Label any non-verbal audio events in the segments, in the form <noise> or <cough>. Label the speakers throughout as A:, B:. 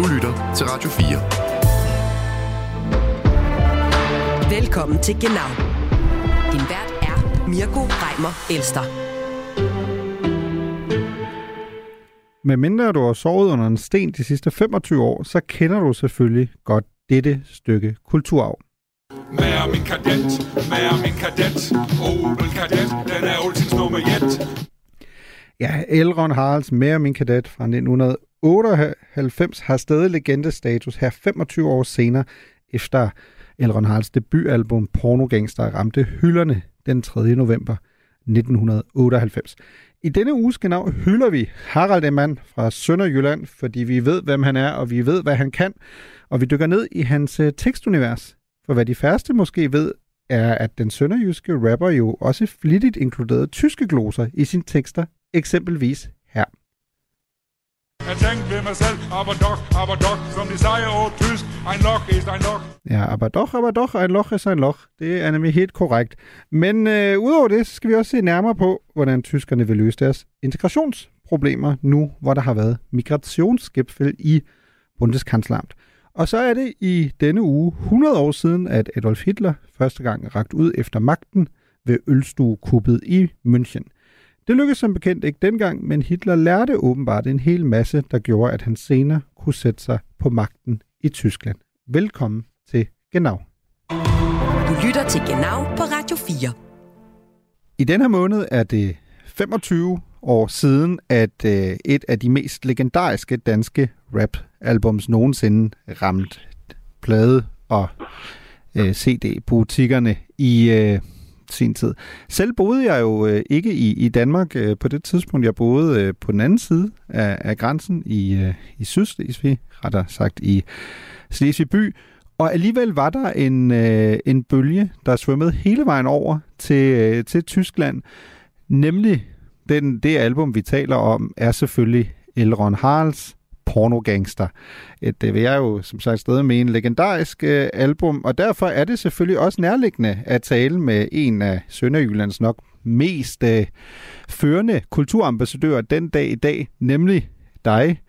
A: Du lytter til Radio
B: 4. Velkommen til Genau. Din vært er Mirko Reimer Elster.
C: Med mindre du har sovet under en sten de sidste 25 år, så kender du selvfølgelig godt dette stykke kulturarv.
D: Med min kadet, med min kadet, Opel kadet, den er Olsens nummer 1.
C: Ja, Elron Haralds Mere min kadet fra 1998 har stadig legendestatus her 25 år senere, efter Elron Haralds debutalbum Pornogangster ramte hylderne den 3. november 1998. I denne uges genau hylder vi Harald Emann fra Sønderjylland, fordi vi ved, hvem han er, og vi ved, hvad han kan, og vi dykker ned i hans øh, tekstunivers. For hvad de færreste måske ved, er, at den sønderjyske rapper jo også flittigt inkluderede tyske gloser i sine tekster, eksempelvis her.
D: Jeg tænkte ved mig selv, aber doch, aber doch, som de siger over tysk, ein Loch ist ein Loch.
C: Ja, aber doch, aber doch, ein Loch ist ein Loch. Det er nemlig helt korrekt. Men øh, udover det, så skal vi også se nærmere på, hvordan tyskerne vil løse deres integrationsproblemer nu, hvor der har været migrationsskabfælde i Bundeskanzleramt. Og så er det i denne uge 100 år siden, at Adolf Hitler første gang ragt ud efter magten ved ølstuekuppet i München. Det lykkedes som bekendt ikke dengang, men Hitler lærte åbenbart en hel masse, der gjorde, at han senere kunne sætte sig på magten i Tyskland. Velkommen til Genau.
B: Du lytter til Genau på Radio 4.
C: I den her måned er det 25 år siden, at øh, et af de mest legendariske danske rap-albums nogensinde ramte plade og øh, CD-butikkerne i øh, sin tid. Selv boede jeg jo øh, ikke i, i Danmark øh, på det tidspunkt. Jeg boede øh, på den anden side af, af grænsen i, øh, i Sydslesvig, rettere sagt i Slesvig by. Og alligevel var der en, øh, en bølge, der svømmede hele vejen over til, øh, til Tyskland. Nemlig den, det album, vi taler om, er selvfølgelig Elron Harls pornogangster. Et, det vil jeg jo som sagt stadig med en legendarisk øh, album, og derfor er det selvfølgelig også nærliggende at tale med en af Sønderjyllands nok mest øh, førende kulturambassadører den dag i dag, nemlig dig,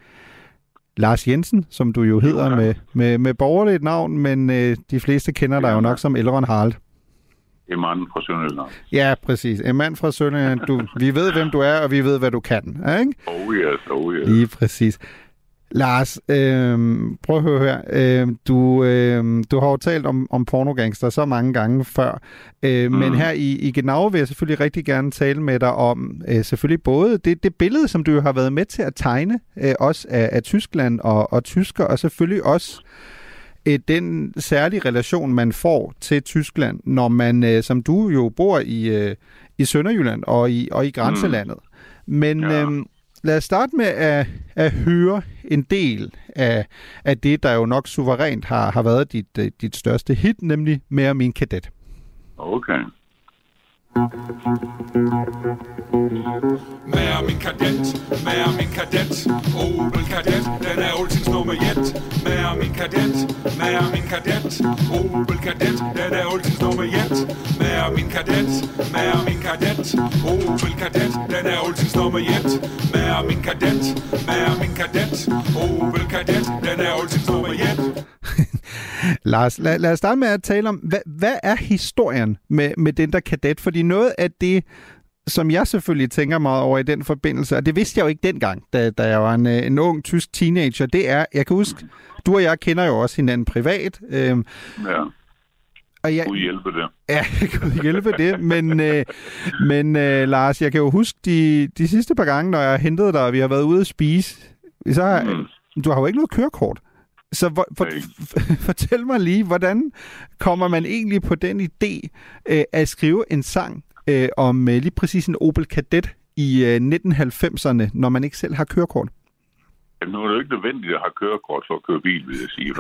C: Lars Jensen, som du jo hedder ja. med, med, med borgerligt navn, men øh, de fleste kender dig jo nok som Elron Harald.
E: En mand fra Sønderjylland.
C: Ja, præcis. En mand fra Sønderjylland. Du, vi ved, hvem du er, og vi ved, hvad du kan. Ikke?
E: Oh yes, oh yes.
C: Lige præcis. Lars, øh, prøv at høre her. Øh, du, øh, du har jo talt om, om pornogangster så mange gange før, øh, mm. men her i, i Genau vil jeg selvfølgelig rigtig gerne tale med dig om øh, selvfølgelig både det, det billede, som du har været med til at tegne, øh, også af, af Tyskland og, og tysker, og selvfølgelig også øh, den særlige relation, man får til Tyskland, når man, øh, som du jo bor i, øh, i Sønderjylland og i, og i grænselandet. Mm. Men... Ja. Øh, lad os starte med at, at høre en del af, af det, der jo nok suverænt har, har været dit, øh, dit største hit, nemlig Mere min kadet.
E: Okay.
D: Mere min kadet, mere min kadet, Opel kadet, den er Olsens nummer 1. Mere min kadet, mere min kadet, Opel kadet, den er Olsens nummer 1. Mere min kadet, mere min kadet, Opel kadet, min kadet, mere min kadet, Opel kadet, den er Olsens nummer 1.
C: Lars, lad, lad os starte med at tale om, hvad, hvad er historien med, med den der kadet? Fordi noget af det, som jeg selvfølgelig tænker meget over i den forbindelse, og det vidste jeg jo ikke dengang, da, da jeg var en, øh, en ung tysk teenager, det er, jeg kan huske, du og jeg kender jo også hinanden privat.
E: Øhm, ja. Og jeg, Gud hjælpe det.
C: Ja, <laughs> Gud hjælpe det. Men, øh, men øh, Lars, jeg kan jo huske de, de sidste par gange, når jeg hentede dig, og vi har været ude at spise, så har, mm. du har jo ikke noget kørekort. Så for, for, <laughs> fortæl mig lige, hvordan kommer man egentlig på den idé øh, at skrive en sang øh, om øh, lige præcis en Opel Kadett i øh, 1990'erne, når man ikke selv har kørekort?
E: Jamen, nu er det jo ikke nødvendigt at have kørekort for at køre bil, vil jeg sige.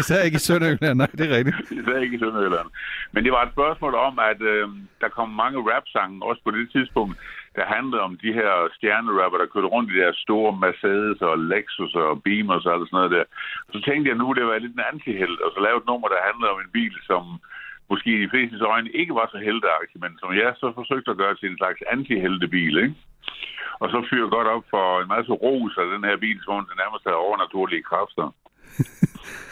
C: Især ikke i Sønderjylland, nej, det er rigtigt. <laughs>
E: især ikke i Sønderjylland. Men det var et spørgsmål om, at øh, der kom mange rap-sange, også på det tidspunkt, der handlede om de her stjernerapper, der kørte rundt i deres store Mercedes og Lexus og Beamers og alt sådan noget der. Så tænkte jeg, nu det var lidt en antihelt, og så lavede et nummer, der handlede om en bil, som måske i de fleste øjne ikke var så heldeagtig, men som jeg så forsøgte at gøre til en slags antiheltebil, ikke? Og så fyre godt op for en masse ros af den her bil, som den nærmest har overnaturlige kræfter. <laughs>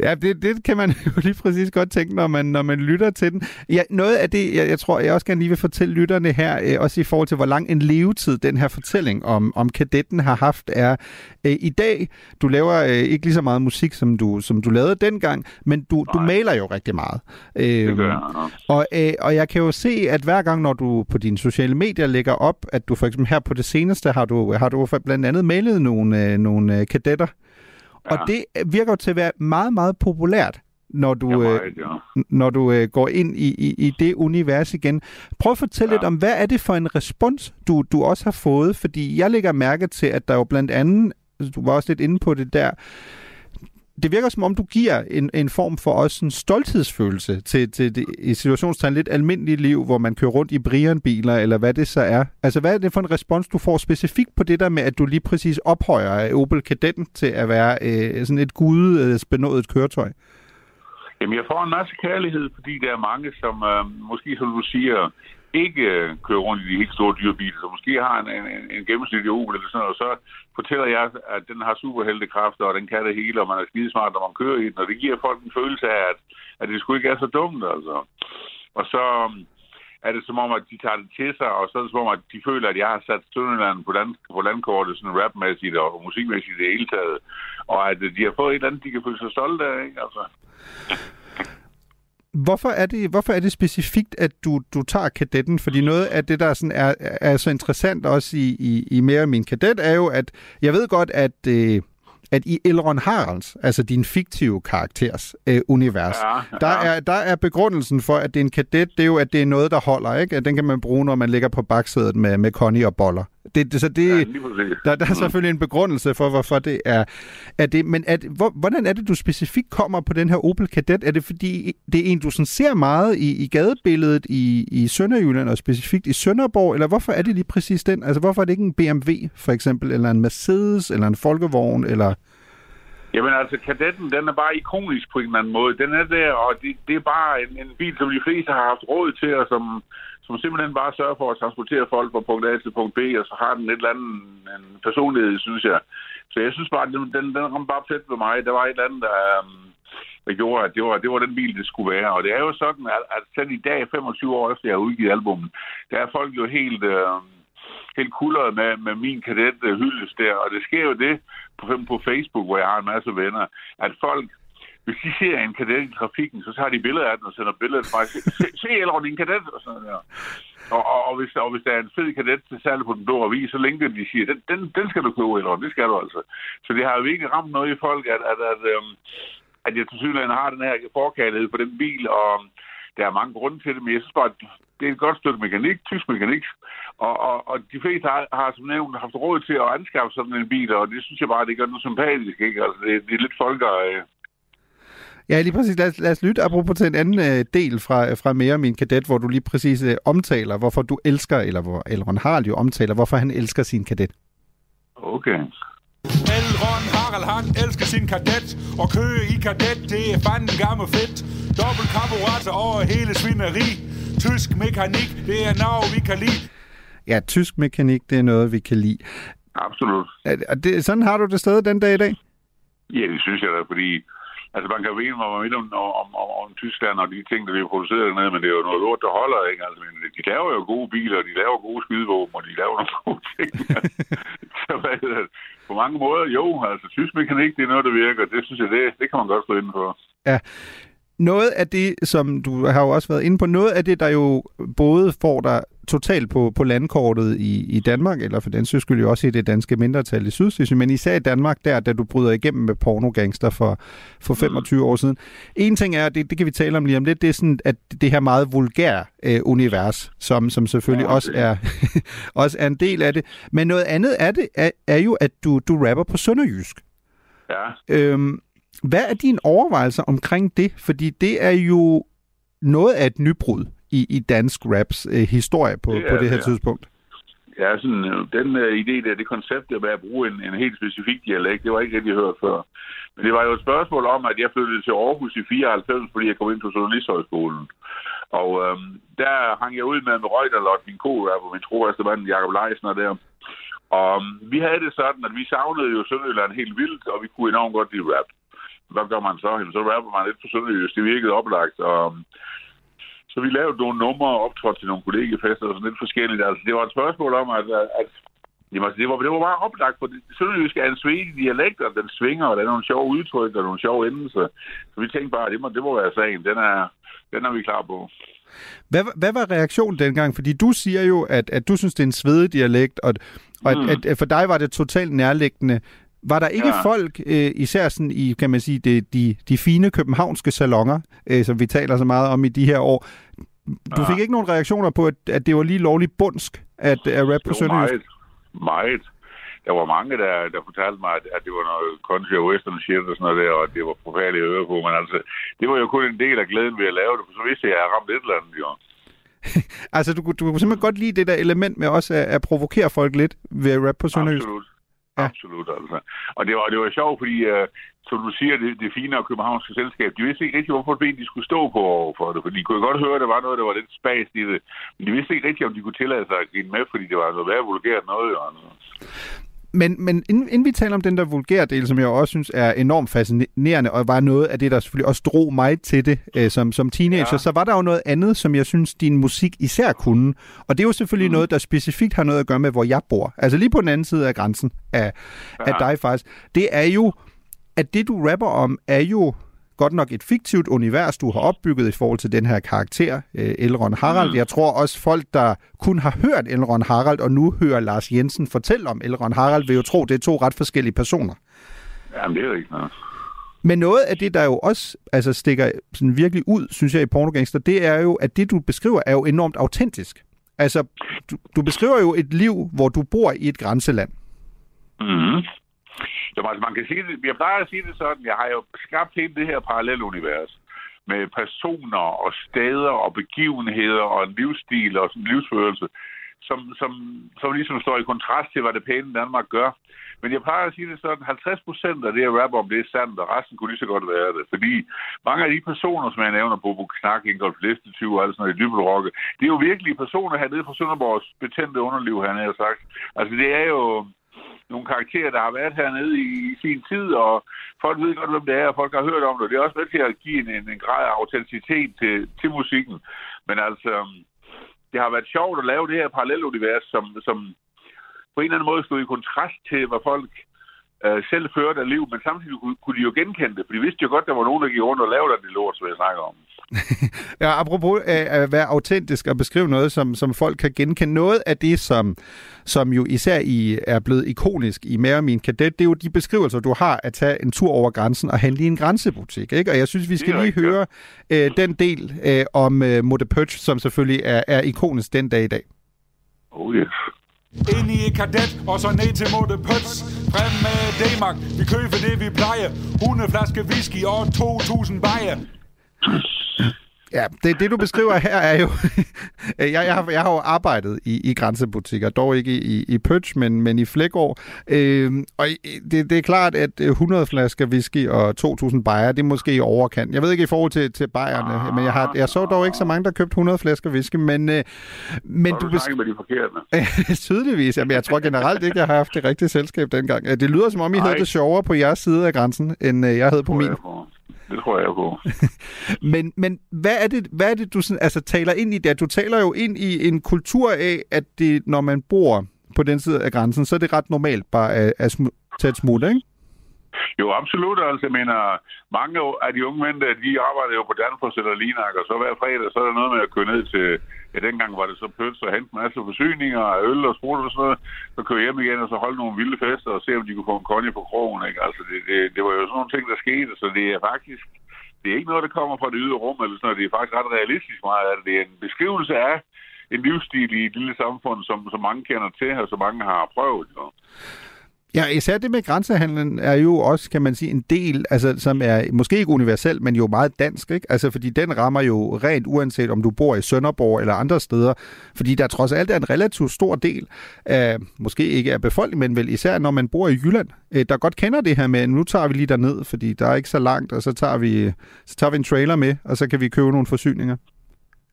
C: ja, det, det kan man <laughs> jo lige præcis godt tænke, når man, når man lytter til den. Ja, noget af det, jeg, jeg tror, jeg også gerne lige vil fortælle lytterne her, øh, også i forhold til, hvor lang en levetid den her fortælling om, om kadetten har haft, er øh, i dag. Du laver øh, ikke lige så meget musik, som du, som du lavede dengang, men du, du maler jo rigtig meget.
E: Øh, det gør
C: jeg også. Og, øh, og jeg kan jo se, at hver gang, når du på dine sociale medier lægger op, at du for eksempel her på det seneste, har du, har du blandt andet malet nogle, øh, nogle øh, kadetter, Ja. Og det virker til at være meget, meget populært, når du,
E: meget, øh, ja.
C: når du øh, går ind i, i, i det univers igen. Prøv at fortælle ja. lidt om, hvad er det for en respons, du, du også har fået? Fordi jeg lægger mærke til, at der jo blandt andet, du var også lidt inde på det der, det virker som om, du giver en, en form for også en stolthedsfølelse til, til det, i situationstegn lidt almindeligt liv, hvor man kører rundt i Brian-biler, eller hvad det så er. Altså, hvad er det for en respons, du får specifikt på det der med, at du lige præcis ophøjer Opel Kadetten til at være øh, sådan et gudbenået øh, køretøj?
E: Jamen, jeg får en masse kærlighed, fordi der er mange, som øh, måske, som du siger, ikke øh, kører rundt i de helt store dyrebiler, så måske har en, en, en gennemsnitlig Opel eller sådan noget, så fortæller jeg, at den har superheltekræfter, og den kan det hele, og man er skidesmart, når man kører i den, og det giver folk en følelse af, at, at det sgu ikke er så dumt, altså. Og så øhm, er det som om, at de tager det til sig, og så er det som om, at de føler, at jeg har sat Sønderland på, land, på landkortet, sådan rapmæssigt og musikmæssigt i det hele taget, og at de har fået et eller andet, de kan føle sig stolte af, ikke? Altså.
C: Hvorfor er, det, hvorfor er det specifikt, at du, du tager kadetten? Fordi noget af det, der sådan er, er så interessant også i, i, i mere min kadet, er jo, at jeg ved godt, at, øh, at i Elron Haralds, altså din fiktive karakters øh, univers, ja, ja. Der, er, der er begrundelsen for, at det er en kadet, det er jo, at det er noget, der holder. ikke? Den kan man bruge, når man ligger på bagsædet med, med Connie og boller. Det, det, så det, ja, der, der er selvfølgelig en begrundelse for, hvorfor det er, er det. Men at, hvor, hvordan er det, du specifikt kommer på den her Opel Kadett? Er det fordi, det er en, du sådan ser meget i, i gadebilledet i, i Sønderjylland, og specifikt i Sønderborg? Eller hvorfor er det lige præcis den? Altså, hvorfor er det ikke en BMW, for eksempel, eller en Mercedes, eller en Folkevogn, eller...
E: Jamen altså, kadetten, den er bare ikonisk på en eller anden måde. Den er der, og det, det er bare en, en bil, som de fleste har haft råd til, og som, som simpelthen bare sørger for at transportere folk fra punkt A til punkt B, og så har den et eller andet en personlighed, synes jeg. Så jeg synes bare, den, den, den ramte bare fedt ved mig. Der var et eller andet, der, øhm, der gjorde, at det var, det var den bil, det skulle være. Og det er jo sådan, at, at selv i dag, 25 år efter jeg har udgivet albummet, der er folk jo helt... Øh, helt kuldret med, med min kadet øh, hyldes der, og det sker jo det på, på Facebook, hvor jeg har en masse venner, at folk hvis de ser en kadet i trafikken, så tager de billeder af den og sender billeder til mig. Se, se, se eller din kadet, og sådan der. Og, og, og, hvis, og hvis der er en fed kadet til salg på den blå avis, så linker de siger, den, den, den skal du købe, eller det skal du altså. Så det har jo ikke ramt noget i folk, at, at, at, øhm, at jeg til synligheden har den her forkærlighed på den bil, og øhm, der er mange grunde til det, men jeg synes bare, at det er et godt stykke mekanik, tysk mekanik, og, og, og de fleste har, har som nævnt haft råd til at anskaffe sådan en bil, og det synes jeg bare, det gør noget sympatisk, ikke? Altså, det, det er lidt folkeeje.
C: Øh, Ja, lige præcis. Lad os, lad os lytte apropos til en anden øh, del fra, fra mere min kadet, hvor du lige præcis øh, omtaler, hvorfor du elsker, eller hvor Elron Harald jo omtaler, hvorfor han elsker sin kadet.
E: Okay.
D: Elron Harald, han elsker sin kadet, og køge i kadet, det er fanden gammel fedt. Dobbelt karburator over hele svineri. Tysk mekanik, det er noget, vi kan lide.
C: Ja, tysk mekanik, det er noget, vi kan lide.
E: Absolut.
C: Og det, sådan har du det stadig den dag i dag?
E: Ja, det synes jeg da, fordi Altså, man kan jo mene, man om, om, om, om Tyskland og de ting, der bliver produceret dernede, men det er jo noget lort, der holder, ikke? Altså, men de laver jo gode biler, de laver gode skydevåben, og de laver nogle gode ting. <laughs> så hvad det? På mange måder, jo, altså, tysk mekanik, det er noget, der virker. Det synes jeg, det, det kan man godt stå inden for.
C: Ja, noget af det, som du har jo også været inde på, noget af det, der jo både får dig totalt på, på landkortet i, i Danmark, eller for den synes jo også i det danske mindretal i Sydslesvig, men især i Danmark, der da du bryder igennem med pornogangster for, for 25 mm. år siden. En ting er, det, det kan vi tale om lige om lidt, det er sådan, at det her meget vulgære øh, univers, som, som selvfølgelig ja, også, er, <laughs> også er en del af det. Men noget andet af det er, er jo, at du, du rapper på sønderjysk.
E: Ja.
C: Øhm, hvad er dine overvejelser omkring det? Fordi det er jo noget af et nybrud i, i dansk raps øh, historie på det, på det her ja. tidspunkt.
E: Ja, sådan, øh, den uh, idé der, det koncept der med at bruge en, en helt specifik dialekt, det var ikke rigtig hørt før. Men det var jo et spørgsmål om, at jeg flyttede til Aarhus i 94, fordi jeg kom ind på Journalisthøjskolen. Og øhm, der hang jeg ud med, med Reuterlot, min på min trofaste mand, Jacob Leisner der. Og um, vi havde det sådan, at vi savnede jo Sønderjylland helt vildt, og vi kunne enormt godt lide rap. Hvad gør man så? Jamen, så rapper man lidt på Sønderjylland. Det virkede oplagt. Og, um, så vi lavede nogle numre og optrådte til nogle kollegefester og sådan lidt forskelligt. Altså, det var et spørgsmål om, at, at Jamen, altså, det, var, det var bare oplagt, for Sønderjysk er en svedig dialekt, og den svinger, og der er nogle sjove udtryk og nogle sjove endelser. Så vi tænkte bare, at det må, det må være sagen. Den er, den er vi klar på.
C: Hvad, hvad var reaktionen dengang? Fordi du siger jo, at, at du synes, det er en svedig dialekt, og, og mm. at, at for dig var det totalt nærliggende. Var der ikke ja. folk, øh, især sådan i, kan man sige, de, de, de fine københavnske salonger, øh, som vi taler så meget om i de her år, du ja. fik ikke nogen reaktioner på, at, at det var lige lovligt bundsk at, at rap på Sønderjysk?
E: Meget, meget. Der var mange, der, der fortalte mig, at, at det var noget country og western shit og sådan noget der, og det var forfærdeligt at høre på. Men altså, det var jo kun en del af glæden ved at lave det, for så vidste jeg, at jeg havde ramt et eller andet, jo. <laughs>
C: altså, du, du kunne simpelthen godt lide det der element med også at, at provokere folk lidt ved at rap på Sønderjysk?
E: Absolut. Ja. Absolut, altså. Og det var, det var sjovt, fordi, uh, som du siger, det, det fine og københavnske selskab, de vidste ikke rigtig, hvorfor ben de skulle stå på for det, for de kunne godt høre, at der var noget, der var lidt spas i det, men de vidste ikke rigtig, om de kunne tillade sig at give med, fordi det var altså noget værre vulgært noget. Altså.
C: Men, men inden, inden vi taler om den der vulgære del, som jeg også synes er enormt fascinerende, og var noget af det, der selvfølgelig også drog mig til det øh, som, som teenager, ja. så var der jo noget andet, som jeg synes, din musik især kunne. Og det er jo selvfølgelig mm. noget, der specifikt har noget at gøre med, hvor jeg bor. Altså lige på den anden side af grænsen af, ja. af dig faktisk. Det er jo, at det du rapper om, er jo godt nok et fiktivt univers, du har opbygget i forhold til den her karakter, øh, Elrond Harald. Mm. Jeg tror også folk, der kun har hørt Elrond Harald, og nu hører Lars Jensen fortælle om Elrond Harald, vil jo tro, det er to ret forskellige personer.
E: Jamen, det er ikke noget.
C: Men noget af det, der jo også altså, stikker sådan virkelig ud, synes jeg, i Pornogangster, det er jo, at det, du beskriver, er jo enormt autentisk. Altså, du, du beskriver jo et liv, hvor du bor i et grænseland.
E: Mm. Så altså, man kan sige det, jeg plejer at sige det sådan, jeg har jo skabt hele det her parallelunivers med personer og steder og begivenheder og en livsstil og en livsførelse, som, som, som ligesom står i kontrast til, hvad det pæne Danmark gør. Men jeg plejer at sige det sådan, 50 procent af det, jeg rapper om, det er sandt, og resten kunne lige så godt være det. Fordi mange af de personer, som jeg nævner, Bobo Knak, Ingolf Listetyv og alt sådan noget i Dybelrokke, det er jo virkelig personer hernede fra Sønderborgs betændte underliv, han har sagt. Altså det er jo, nogle karakterer, der har været hernede i, i sin tid, og folk ved godt, hvem det er, og folk har hørt om det. Det er også med til at give en, en, en grad af autenticitet til, til musikken. Men altså, øhm, det har været sjovt at lave det her parallelunivers, som, som på en eller anden måde stod i kontrast til, hvad folk øh, selv førte af liv, men samtidig kunne, kunne de jo genkende det, for de vidste jo godt, at der var nogen, der gik rundt og lavede det lort, som jeg snakker om. <laughs>
C: ja, apropos øh, at være autentisk og beskrive noget, som, som folk kan genkende. Noget af det, som, som jo især i, er blevet ikonisk i Mere Min Kadet, det er jo de beskrivelser, du har at tage en tur over grænsen og handle i en grænsebutik. Ikke? Og jeg synes, vi skal lige høre øh, den del øh, om øh, Mode Purge, som selvfølgelig er, er ikonisk den dag i dag.
E: Oh yes.
D: Ind i et kadet, og så ned til Mode Pøts. Frem med D-Mark, vi køber det vi plejer. 100 flaske whisky og 2.000 bajer.
C: Ja, det, det du beskriver her er jo... <laughs> jeg, jeg, har, jeg har jo arbejdet i, i grænsebutikker, dog ikke i, i Pøtsch, men, men i Flækår. Øh, og det, det er klart, at 100 flasker whisky og 2.000 bajer, det er måske i overkant. Jeg ved ikke i forhold til, til bajerne, men jeg, har, jeg så dog ikke så mange, der købte 100 flasker whisky, men... Øh,
E: men du, du beskriver... med de forkerte. <laughs>
C: Tydeligvis. Jamen, jeg tror generelt ikke, jeg har haft det rigtige selskab dengang. Det lyder som om, I Ej. havde det sjovere på jeres side af grænsen, end øh, jeg havde på min.
E: Det tror jeg på. <laughs>
C: men, men hvad er det, hvad er det du sådan, altså, taler ind i der? Du taler jo ind i en kultur af, at det, når man bor på den side af grænsen, så er det ret normalt bare at, at sm- tage et smule, ikke?
E: Jo, absolut. Altså, jeg mener, mange af de unge mænd, de arbejder jo på Danfoss eller Linak, og så hver fredag, så er der noget med at køre ned til, ja, dengang var det så pøds og hente en masse forsyninger af øl og sprut og sådan noget, så køre hjem igen og så holde nogle vilde fester og se, om de kunne få en konje på krogen, ikke? Altså, det, det, det var jo sådan nogle ting, der skete, så det er faktisk, det er ikke noget, der kommer fra det ydre rum, eller sådan noget. Det er faktisk ret realistisk meget af det. Det er en beskrivelse af en livsstil i et lille samfund, som, som mange kender til, og som mange har prøvet. Jo.
C: Ja, især det med grænsehandlen er jo også, kan man sige, en del, altså, som er måske ikke universel, men jo meget dansk, ikke? Altså, fordi den rammer jo rent uanset, om du bor i Sønderborg eller andre steder, fordi der trods alt er en relativt stor del af, måske ikke af befolkningen, men vel især når man bor i Jylland, øh, der godt kender det her med, nu tager vi lige derned, fordi der er ikke så langt, og så tager vi, så tager vi en trailer med, og så kan vi købe nogle forsyninger.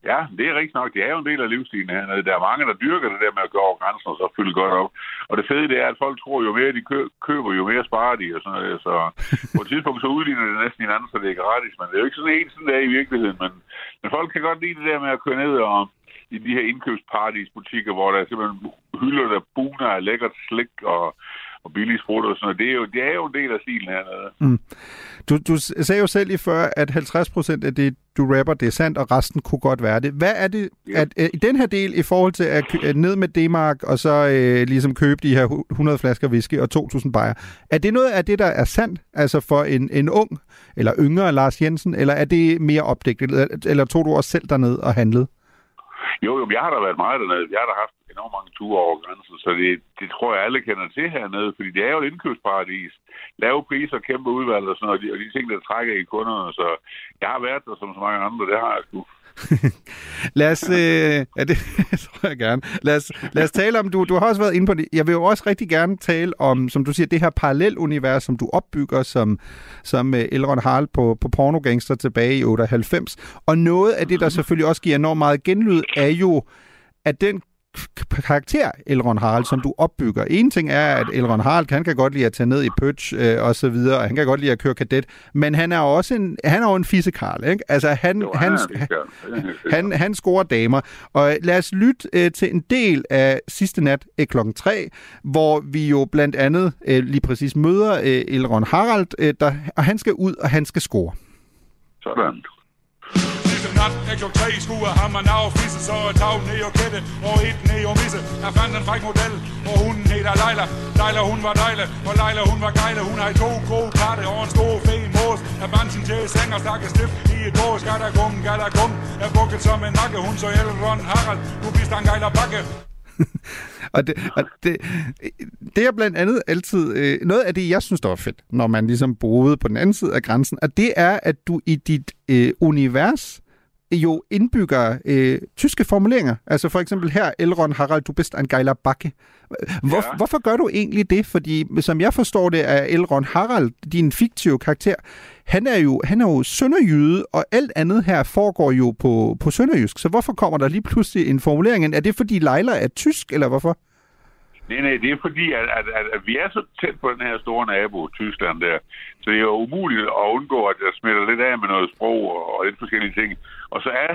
E: Ja, det er rigtigt nok. Det er jo en del af livsstilen hernede. Der er mange, der dyrker det der med at gå over grænsen og så fylde godt op. Og det fede det er, at folk tror, jo mere de kø- køber, jo mere sparer de. Og sådan noget. Så <laughs> på et tidspunkt så udligner det næsten hinanden, så det er gratis. Men det er jo ikke sådan en sådan der i virkeligheden. Men, men folk kan godt lide det der med at køre ned og i de her indkøbspartys butikker, hvor der er simpelthen hylder, der buner af lækkert slik og og billige sprut og sådan noget. Det er jo, det er jo en del af stilen hernede. Mm.
C: Du, du sagde jo selv i før, at 50 procent af det, du rapper, det er sandt, og resten kunne godt være det. Hvad er det ja. at, at, i den her del i forhold til at, at ned med D-mark og så øh, ligesom købe de her 100 flasker whisky og 2.000 bajer? Er det noget af det, der er sandt, altså for en, en ung eller yngre Lars Jensen, eller er det mere opdækket, eller, eller tog du også selv derned og handlede?
E: Jo, jo, jeg har da været meget dernede. Jeg har da haft enormt mange ture over grænsen, så det, det tror jeg alle kender til hernede, fordi det er jo et indkøbsparadis. Lave priser, kæmpe udvalg og sådan noget, og de, og de ting, der trækker i kunderne, så jeg har været der som så mange andre, det har jeg sgu. <laughs>
C: lad os, øh, ja, <laughs> det tror jeg gerne. Lad os, lad os tale om, du, du har også været inde på det. Jeg vil jo også rigtig gerne tale om, som du siger, det her parallelunivers, som du opbygger som, som uh, Elrond Harald på, på Pornogangster tilbage i 98. Og noget af det, der selvfølgelig også giver enormt meget genlyd, er jo, at den karakter, Elrond Harald, som du opbygger. En ting er, at Elrond Harald han kan godt lide at tage ned i pøtch øh, og så videre, og han kan godt lide at køre kadet, men han er også en, han er jo en fisekarl, ikke? Altså, han, jo, han, han, <laughs> han, han scorer damer. Og lad os lytte øh, til en del af sidste nat øh, klokken 3, hvor vi jo blandt andet øh, lige præcis møder øh, Elrond Harald, øh, der, og han skal ud, og han skal score.
E: Sådan Ligesom
D: nat Jeg klok tre skuer have ham og fisse Så er tag ned og kætte og et ned og misse. Jeg fandt en fræk model Og hun hedder Leila Leila hun var dejle Og Leila hun var gejle Hun har to gode katte og en stor fe mås. Jeg bandt sin til seng og snakke stift i et bås. Gatter gung, gatter gung Jeg bukket som en nakke. Hun så Elrond Harald Du bist en gejler bakke. <laughs>
C: Og det, og det, det er blandt andet altid øh, noget af det, jeg synes, der var fedt, når man ligesom boede på den anden side af grænsen, og det er, at du i dit øh, univers jo indbygger øh, tyske formuleringer. Altså for eksempel her, Elrond Harald, du bist en geiler bakke. Hvor, ja. Hvorfor gør du egentlig det? Fordi som jeg forstår det, er Elrond Harald, din fiktive karakter, han er jo, han er jo sønderjyde, og alt andet her foregår jo på, på sønderjysk. Så hvorfor kommer der lige pludselig en formulering? Er det fordi Leila er tysk, eller hvorfor?
E: Nej, nej, det er fordi, at, at, at, at vi er så tæt på den her store nabo, Tyskland der, så det er jo umuligt at undgå, at jeg smitter lidt af med noget sprog og, og lidt forskellige ting. Og så er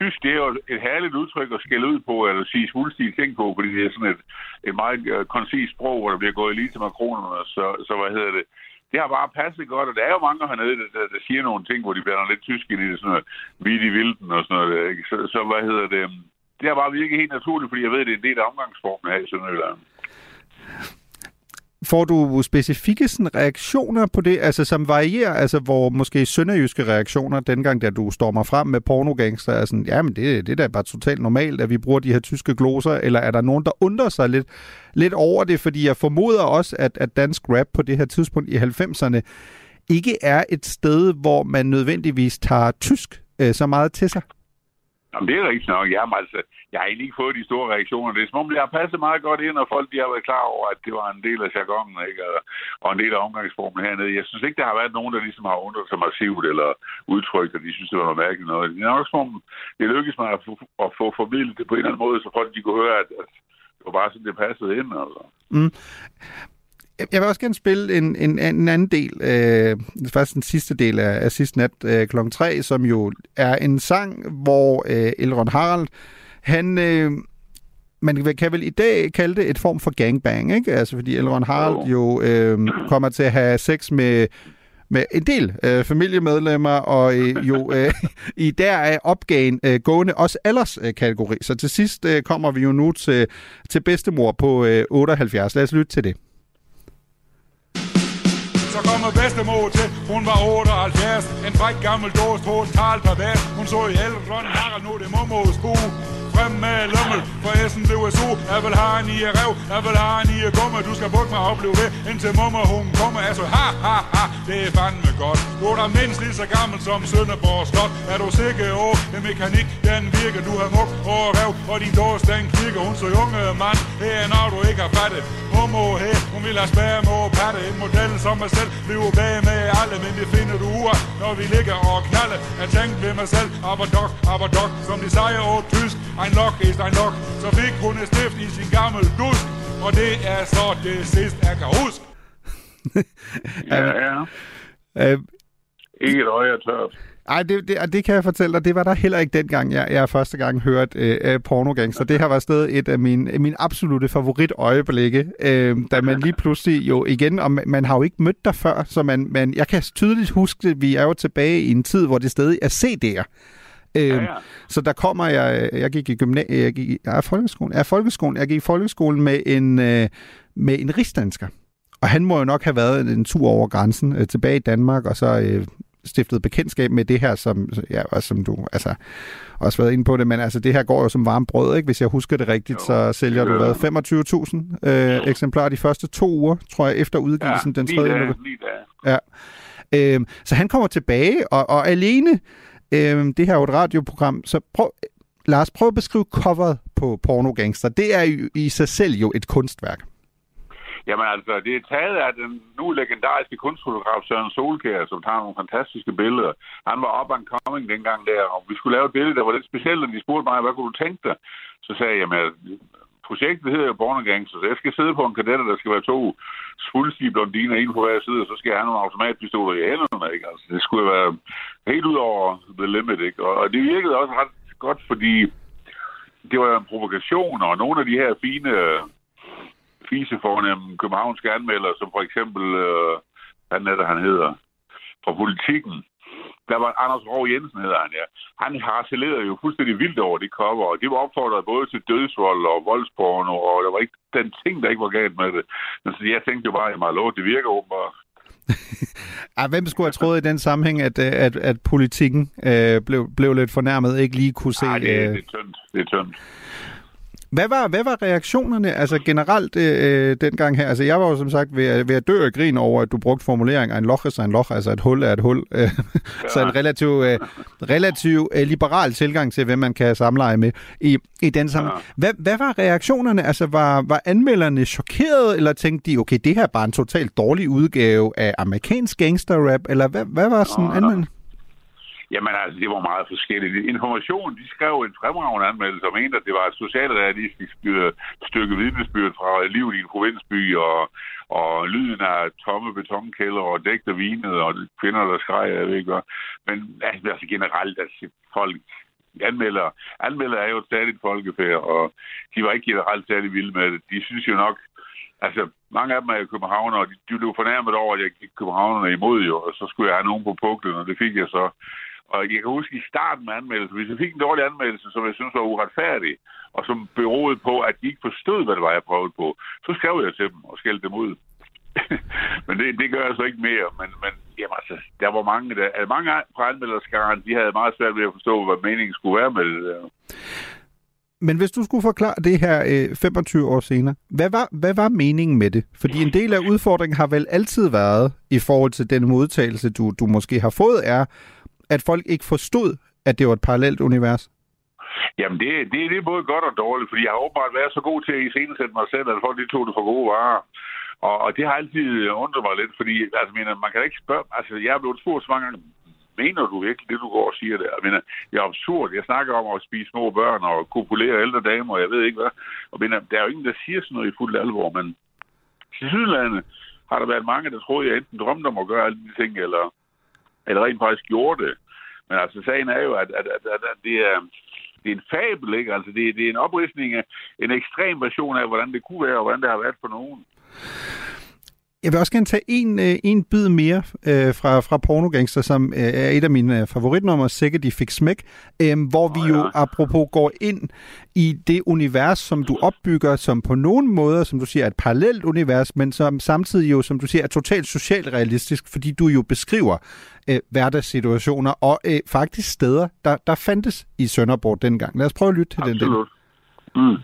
E: tysk, det er jo et herligt udtryk at skælde ud på, eller sige svulstige ting på, fordi det er sådan et, et meget øh, koncist sprog, hvor der bliver gået lige til makronerne, så, så hvad hedder det, det har bare passet godt, og der er jo mange hernede, der, der, der siger nogle ting, hvor de blander lidt tysk ind i det, sådan noget vidt i vilden og sådan noget. Ikke? Så, så hvad hedder det, øhm, det har bare virket helt naturligt, fordi jeg ved, det er en del af omgangsformen her i Sønderjylland.
C: Får du specifikke sådan, reaktioner på det, altså som varierer, altså hvor måske sønderjyske reaktioner, dengang da du stormer frem med pornogangster, er sådan, jamen det, det er da bare totalt normalt, at vi bruger de her tyske gloser, eller er der nogen, der undrer sig lidt, lidt over det, fordi jeg formoder også, at, at dansk rap på det her tidspunkt i 90'erne ikke er et sted, hvor man nødvendigvis tager tysk øh, så meget til sig.
E: Jamen, det er rigtigt nok. Jamen, altså, jeg har egentlig ikke fået de store reaktioner. Det er som om, jeg har passet meget godt ind, og folk de har været klar over, at det var en del af jargonen, ikke? Og, og en del af omgangsformen hernede. Jeg synes ikke, der har været nogen, der ligesom har undret sig massivt eller udtrykt, at de synes, det var noget mærkeligt noget. Det er nok som om, det lykkedes mig at få, at få formidlet det på en eller anden måde, så folk de kunne høre, at, at det var bare sådan, det passede ind. Altså. Mm.
C: Jeg vil også gerne spille en, en, en anden del, øh, faktisk den sidste del af, af sidste nat øh, kl. 3, som jo er en sang, hvor øh, Elrond Harald, han... Øh, man kan vel i dag kalde det et form for gangbang, ikke? Altså fordi Elrond Harald jo øh, kommer til at have sex med med en del øh, familiemedlemmer, og øh, jo øh, <laughs> i der er opgaven øh, gående også alderskategori. Så til sidst øh, kommer vi jo nu til, til bedstemor på øh, 78. Lad os lytte til det
D: så kommer bedstemor til, hun var 78. En fræk gammel dås på et tal pervers. Hun så i Elrond Harald, nu det mormors bue frem med lommel. For Essen blev så Jeg vil have en i rev Jeg vil have en i gumme Du skal bukke mig og opleve det Indtil mummer hun kommer. Altså ha ha ha. Det er fandme godt. Du er da mindst lige så gammel som Sønderborg Slot. Er du sikker over Den mekanik. Den virker. Du har muk og rev Og din dårs den kigger Hun så unge mand. Det er når du ikke har fattet. Mummer her Hun vil have spærre med patte. En model som mig selv. Bliver bag med alle Men det finder du ud Når vi ligger og knalde Jeg tænkte ved mig selv. Aber dog, aber dog Som de siger og tysk. Ein Loch ist ein Loch Så fik hun et stift i sin gammel dusk Og det er så det sidste jeg kan huske
E: Ja, ja.
C: Øh,
E: Ikke et øje er tørt.
C: ej, det, det, og det kan jeg fortælle dig, det var der heller ikke dengang, jeg, jeg første gang hørte øh, øh, pornogangster. Det har været stadig et af mine, mine absolute favoritøjeblikke, øh, da man lige pludselig jo igen, og man, man har jo ikke mødt dig før, så man, man, jeg kan tydeligt huske, at vi er jo tilbage i en tid, hvor det stadig er CD'er. Øh,
E: Ja, ja.
C: Så der kommer jeg, jeg gik i gymnasiet, jeg gik i ja, folkeskolen, ja, folkeskolen, jeg gik i folkeskolen med en, øh, med en rigsdansker. Og han må jo nok have været en tur over grænsen øh, tilbage i Danmark, og så øh, stiftet bekendtskab med det her, som, ja, og som du altså, også været inde på det, men altså, det her går jo som varmt brød, ikke? Hvis jeg husker det rigtigt,
E: Jo,
C: så sælger du hvad,
E: gør
C: 25.000 øh, eksemplarer de første to uger, tror jeg, efter udgivelsen den
E: lige
C: 3.
E: der,
C: november.
E: lige der.
C: Ja. Øhm, så han kommer tilbage, og, og alene, øhm, det her er jo et radioprogram, så prøv, Lars, prøv at beskrive coveret på Porno Gangster. Det er jo i sig selv jo et kunstværk.
E: Jamen altså, det er taget af den nu legendariske kunstfotograf Søren Solkær, som tager nogle fantastiske billeder. Han var up and coming dengang der, og vi skulle lave et billede, der var lidt specielt, og de spurgte mig, hvad kunne du tænke dig? Så sagde jeg, jamen, projektet hedder jo Born Gangster, så jeg skal sidde på en kadette, der skal være to fuldstige blondiner, en på hver side, og så skal jeg have nogle automatpistoler i hænderne, ikke? Altså, det skulle være helt ud over the limit, ikke? Og det virkede også ret godt, fordi det var en provokation, og nogle af de her fine fisefornemme københavnske anmeldere, som for eksempel, øh, hvad er det, han hedder, fra politikken, der var Anders Rov Jensen, hedder han, ja. Han harcelerede jo fuldstændig vildt over det cover, og det var opfordret både til dødsvold og voldsporno, og der var ikke den ting, der ikke var galt med det. Men så jeg tænkte jo bare, at lov, det virker åbenbart. <laughs>
C: Ej, hvem skulle have troet i den sammenhæng, at, øh, at, at politikken øh, blev, blev lidt fornærmet, ikke lige kunne se...
E: Ej, det,
C: øh,
E: det er tyndt. Det er tyndt.
C: Hvad var, hvad var reaktionerne altså generelt øh, dengang her? Altså jeg var jo som sagt ved, at- ved at dø af grin over, at du brugte formulering af en loch er en loch, altså et hul er et hul. Øh, <laughs> så en relativ, øh, relativ øh, liberal tilgang til, hvem man kan samleje med i, i den sammenhæng. Hvad, hvad var reaktionerne? Altså var, var anmelderne chokeret, eller tænkte de, okay, det her er bare en totalt dårlig udgave af amerikansk gangsterrap, eller hvad, hvad var sådan
E: nå.
C: anmelderne?
E: Jamen altså, det var meget forskelligt. Information, de skrev en fremragende anmeldelse og mente, at det var et socialrealistisk øh, stykke vidnesbyrd fra livet i en provinsby, og, og lyden af tomme betonkælder og dæk, der vinede, og kvinder, der skreg, jeg ved ikke hvad. Men altså, altså generelt, altså, folk anmelder, anmelder er jo et folkefærd, og de var ikke generelt særlig vilde med det. De synes jo nok, altså mange af dem er jo københavnere, og de, de blev fornærmet over, at jeg gik københavnerne imod jo, og så skulle jeg have nogen på puklen, og det fik jeg så. Og jeg kan huske i starten med anmeldelsen, hvis jeg fik en dårlig anmeldelse, som jeg synes var uretfærdig, og som beroede på, at de ikke forstod, hvad det var, jeg prøvede på, så skrev jeg til dem og skældte dem ud. <laughs> men det, det gør jeg så ikke mere. Men, men jamen, altså, der var mange, der, altså, mange fra anmelderskaren, de havde meget svært ved at forstå, hvad meningen skulle være med det der.
C: Men hvis du skulle forklare det her øh, 25 år senere, hvad var, hvad var meningen med det? Fordi en del af udfordringen har vel altid været, i forhold til den modtagelse, du, du måske har fået, er, at folk ikke forstod, at det var et parallelt univers.
E: Jamen, det, det, det er både godt og dårligt, fordi jeg har åbenbart været så god til at iscenesætte mig selv, at folk de tog det for gode varer. Og, og det har altid øh, undret mig lidt, fordi altså, mener, man kan ikke spørge... Altså, jeg er blevet spurgt så mange gange, mener du virkelig det, du går og siger der? Jeg mener, det er absurd. Jeg snakker om at spise små børn og kopulere ældre damer, og jeg ved ikke hvad. Og mener, der er jo ingen, der siger sådan noget i fuld alvor, men til Sydlandet har der været mange, der troede, jeg enten drømte om at gøre alle de ting, eller, eller rent faktisk gjorde det. Men altså, sagen er jo, at, at, at, at, at det er det er en fabel, ikke? Altså, det, det er en opristning af en ekstrem version af, hvordan det kunne være, og hvordan det har været for nogen.
C: Jeg vil også gerne tage en, øh, en bid mere øh, fra, fra Pornogangster, som øh, er et af mine øh, favoritnumre, Sikkert de fik smæk, øh, hvor vi jo apropos går ind i det univers, som du opbygger, som på nogen måder, som du siger, er et parallelt univers, men som samtidig jo, som du siger, er totalt socialrealistisk, fordi du jo beskriver øh, hverdagssituationer og øh, faktisk steder, der, der fandtes i Sønderborg dengang. Lad os prøve at lytte til den del.
E: Absolut. Mm.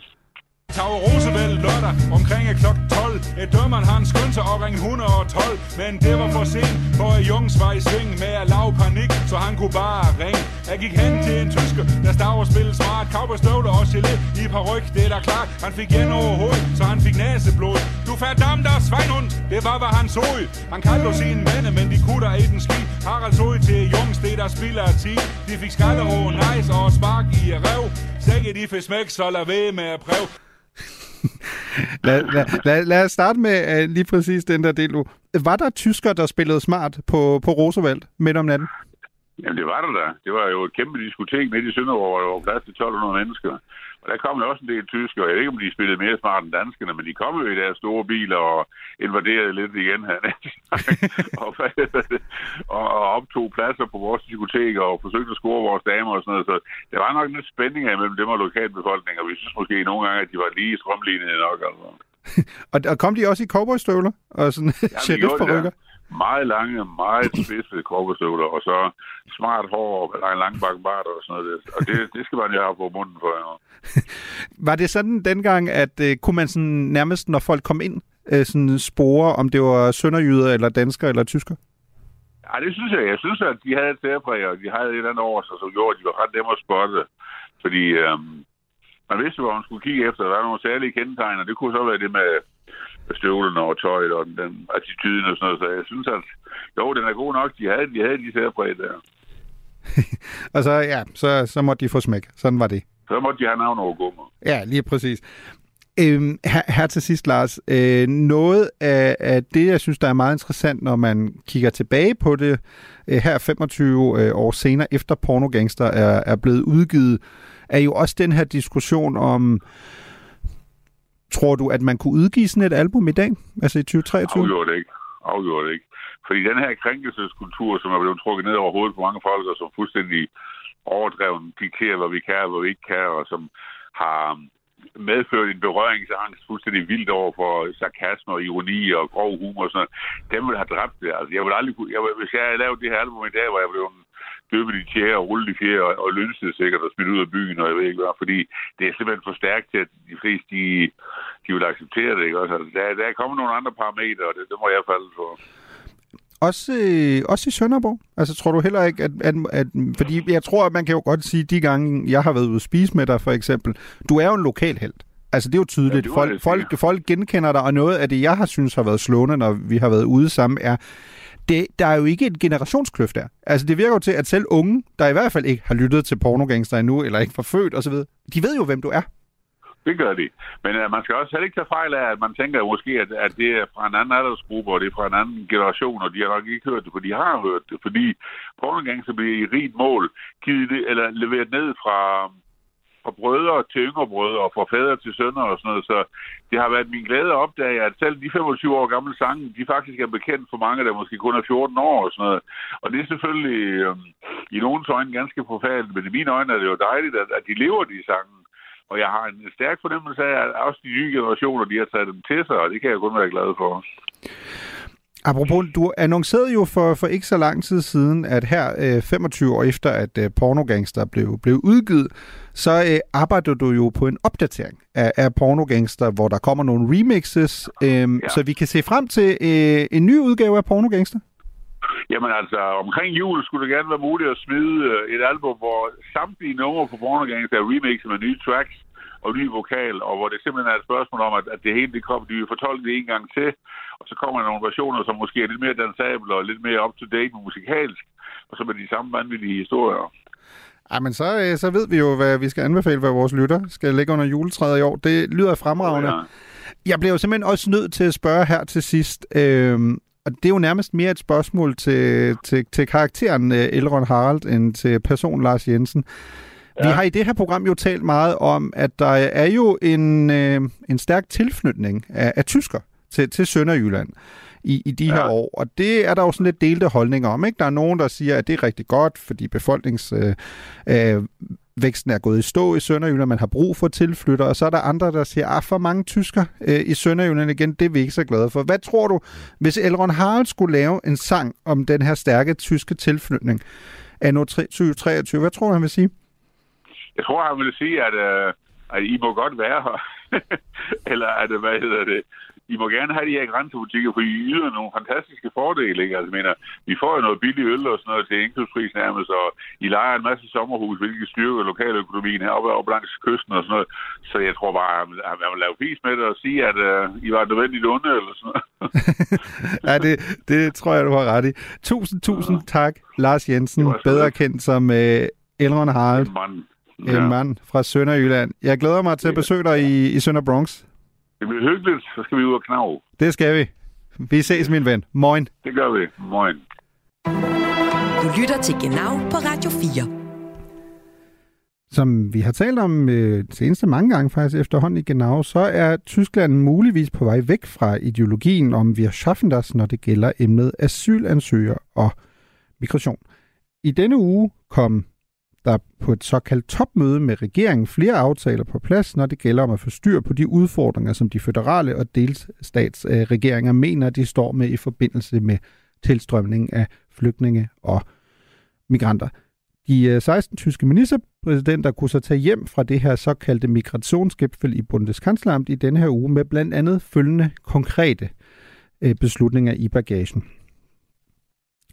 D: Tag Roosevelt lørdag omkring øh, kl. 12 Et dømmeren han skyndte sig og ringe 112 Men det var for sent, for Jungs var i sving Med at lave panik, så han kunne bare ringe. Jeg gik hen til en tysker, der stav og spillede smart Cowboystøvler og gelé i paryk, det er da klart. Han fik igen over hovedet, så han fik næseblod. Du færdig der svejnhund, det var hvad han så. Han kaldte os sine venner, men de kunne der i den ski Harald så til Jungs, det der spiller af tid. De fik skaller nice og spark i rev. Sække de fik smæk, så lad ved med at prøve. <laughs>
C: Lad, lad, lad, lad os starte med uh, lige præcis den der del. Var der tysker, der spillede smart på, på Roosevelt midt om natten?
E: Jamen, det var der da. Det var jo et kæmpe diskotek midt i Sønderborg, hvor der var plads til 1200 mennesker. Og der kom jo også en del tyskere. Jeg ved ikke, om de spillede mere smart end danskerne, men de kom jo i deres store biler og invaderede lidt igen her. <laughs> og, det? og, og optog pladser på vores diskoteker og forsøgte at score vores damer og sådan noget. Så der var nok lidt spænding her mellem dem og lokalbefolkningen, og vi synes måske nogle gange, at de var lige strømlignede nok. Altså. <laughs>
C: Og, og kom de også i cowboystøvler og sådan
E: Ja, <laughs> gjorde
C: på
E: det,
C: rykker?
E: ja. Meget lange, meget spidse korpestøvler, og så smart hår og lang, lang bakkenbart og sådan noget. Og det, det skal man jo have på munden for. Ja. <laughs>
C: Var det sådan dengang, at uh, kunne man sådan nærmest, når folk kom ind, uh, sådan spore, om det var sønderjyder eller dansker eller tysker?
E: Ja, det synes jeg. Jeg synes, at de havde et særpræg, og de havde et eller andet over sig, som gjorde, at de var ret nemme at spotte. Fordi øhm, man vidste, hvor man skulle kigge efter. Der var nogle særlige kendetegn, og det kunne så være det med med støvlerne og tøjet og den, den attituden og sådan noget. Så jeg synes, at jo, den er god nok. De havde, de havde de særpræg der. <laughs>
C: Og så, ja, så, så måtte de få smæk. Sådan var det.
E: Så måtte de have navn over gummer.
C: Ja, lige præcis. Øhm, her, her til sidst, Lars. Øh, noget af, af det, jeg synes, der er meget interessant, når man kigger tilbage på det, øh, her 25 øh, år senere, efter Pornogangster er, er blevet udgivet, er jo også den her diskussion om, tror du, at man kunne udgive sådan et album i dag? Altså i 2023?
E: Afgjort ikke. Afgjort ikke. Fordi den her krænkelseskultur, som er blevet trukket ned over hovedet på mange folk, og som fuldstændig overdreven dikterer, hvad vi kan og hvad vi ikke kan, og som har medført en berøringsangst fuldstændig vildt over for sarkasme og ironi og grov humor og sådan noget. Dem vil have dræbt det. Altså, jeg vil aldrig kunne, jeg, hvis jeg havde lavet det her album i dag, hvor jeg blev døbet i tjære og rullet i fjerde og, og lønstet sikkert og smidt ud af byen, og jeg ved ikke hvad, fordi det er simpelthen for stærkt til, at de fleste, de, de vil acceptere det, ikke også? Altså, der, der er kommet nogle andre parametre, og det, det må jeg falde for.
C: Også, øh, også i Sønderborg? Altså tror du heller ikke, at, at, at... Fordi jeg tror, at man kan jo godt sige, de gange, jeg har været ude at spise med dig, for eksempel, du er jo en lokal held. Altså, det er jo tydeligt.
E: Ja,
C: folk, folk, folk genkender dig, og noget af det, jeg har synes har været slående, når vi har været ude sammen, er, det, der er jo ikke en generationskløft der. Altså, det virker jo til, at selv unge, der i hvert fald ikke har lyttet til pornogangster endnu, eller ikke var født osv., de ved jo, hvem du er.
E: Det gør de. Men uh, man skal også heller ikke tage fejl af, at man tænker måske, at, at det er fra en anden aldersgruppe, og det er fra en anden generation, og de har nok ikke hørt det, for de har hørt det. Fordi pornogangster bliver i rigt mål givet eller leveret ned fra, fra brødre til yngre brødre, og fra fædre til sønner og sådan noget. Så det har været min glæde at opdage, at selv de 25 år gamle sange, de faktisk er bekendt for mange, der måske kun er 14 år og sådan noget. Og det er selvfølgelig øh, i nogens øjne ganske forfærdeligt, men i mine øjne er det jo dejligt, at, at de lever de sange. Og jeg har en stærk fornemmelse af, at også de nye generationer, de har taget dem til sig, og det kan jeg kun være glad for.
C: Apropos, du annoncerede jo for, for ikke så lang tid siden, at her øh, 25 år efter, at øh, Pornogangster blev, blev udgivet, så øh, arbejder du jo på en opdatering af, af Pornogangster, hvor der kommer nogle remixes, øh, ja. så vi kan se frem til øh, en ny udgave af Pornogangster.
E: Jamen altså, omkring jul skulle det gerne være muligt at smide øh, et album, hvor samtlige numre på Pornogangster er remixet med nye tracks og ny vokal, og hvor det simpelthen er et spørgsmål om, at, at det hele det kommer, de vil fortolke det en gang til, og så kommer der nogle versioner, som måske er lidt mere dansable og lidt mere up-to-date musikalsk, og så med de samme vanvittige historier.
C: Ej, men så, øh, så ved vi jo, hvad vi skal anbefale, hvad vores lytter skal lægge under juletræet i år. Det lyder fremragende.
E: Ja.
C: Jeg bliver jo simpelthen også nødt til at spørge her til sidst, øh, og det er jo nærmest mere et spørgsmål til, til, til karakteren øh, Elrond Harald, end til person Lars Jensen. Ja. Vi har i det her program jo talt meget om, at der er jo en, øh, en stærk tilflytning af, af tysker til, til Sønderjylland. i, i de ja. her år. Og det er der jo sådan lidt delte holdninger om. Ikke? Der er nogen, der siger, at det er rigtig godt, fordi befolknings... Øh, øh, væksten er gået i stå i Sønderjylland, man har brug for tilflytter, og så er der andre, der siger, at ah, for mange tysker øh, i Sønderjylland igen, det er vi ikke så glade for. Hvad tror du, hvis Elrond Harald skulle lave en sang om den her stærke tyske tilflytning af 2023, hvad tror du, han vil sige?
E: Jeg tror, han vil sige, at, øh, at I må godt være her. <laughs> Eller at, hvad hedder det, i må gerne have de her grænsebutikker, for I yder nogle fantastiske fordele. Ikke? Altså, mener, vi får jo noget billig øl og sådan noget til indkøbspris nærmest, og I leger en masse sommerhus, hvilket styrker lokaløkonomien heroppe op langs kysten og sådan noget. Så jeg tror bare, at man vil lave pis med det og sige, at uh, I var nødvendigt onde eller sådan noget. <laughs>
C: ja, det, det tror jeg, du har ret i. Tusind, tusind ja. tak, Lars Jensen, bedre kendt som uh, Elrond Harald. En mand. Ja. En mand fra Sønderjylland. Jeg glæder mig til at besøge dig i, i Sønder Bronx.
E: Det bliver hyggeligt, så skal vi ud og knave.
C: Det skal vi. Vi ses, min ven. Moin.
E: Det gør vi. Moin.
B: Du lytter til Genau på Radio 4.
C: Som vi har talt om øh, seneste mange gange faktisk efterhånden i Genau, så er Tyskland muligvis på vej væk fra ideologien om wir schaffen das, når det gælder emnet asylansøger og migration. I denne uge kom der på et såkaldt topmøde med regeringen flere aftaler på plads, når det gælder om at få styr på de udfordringer, som de føderale og delstatsregeringer mener, de står med i forbindelse med tilstrømning af flygtninge og migranter. De øh, 16 tyske ministerpræsidenter kunne så tage hjem fra det her såkaldte migrationsgipfel i Bundeskanzleramt i denne her uge med blandt andet følgende konkrete øh, beslutninger i bagagen.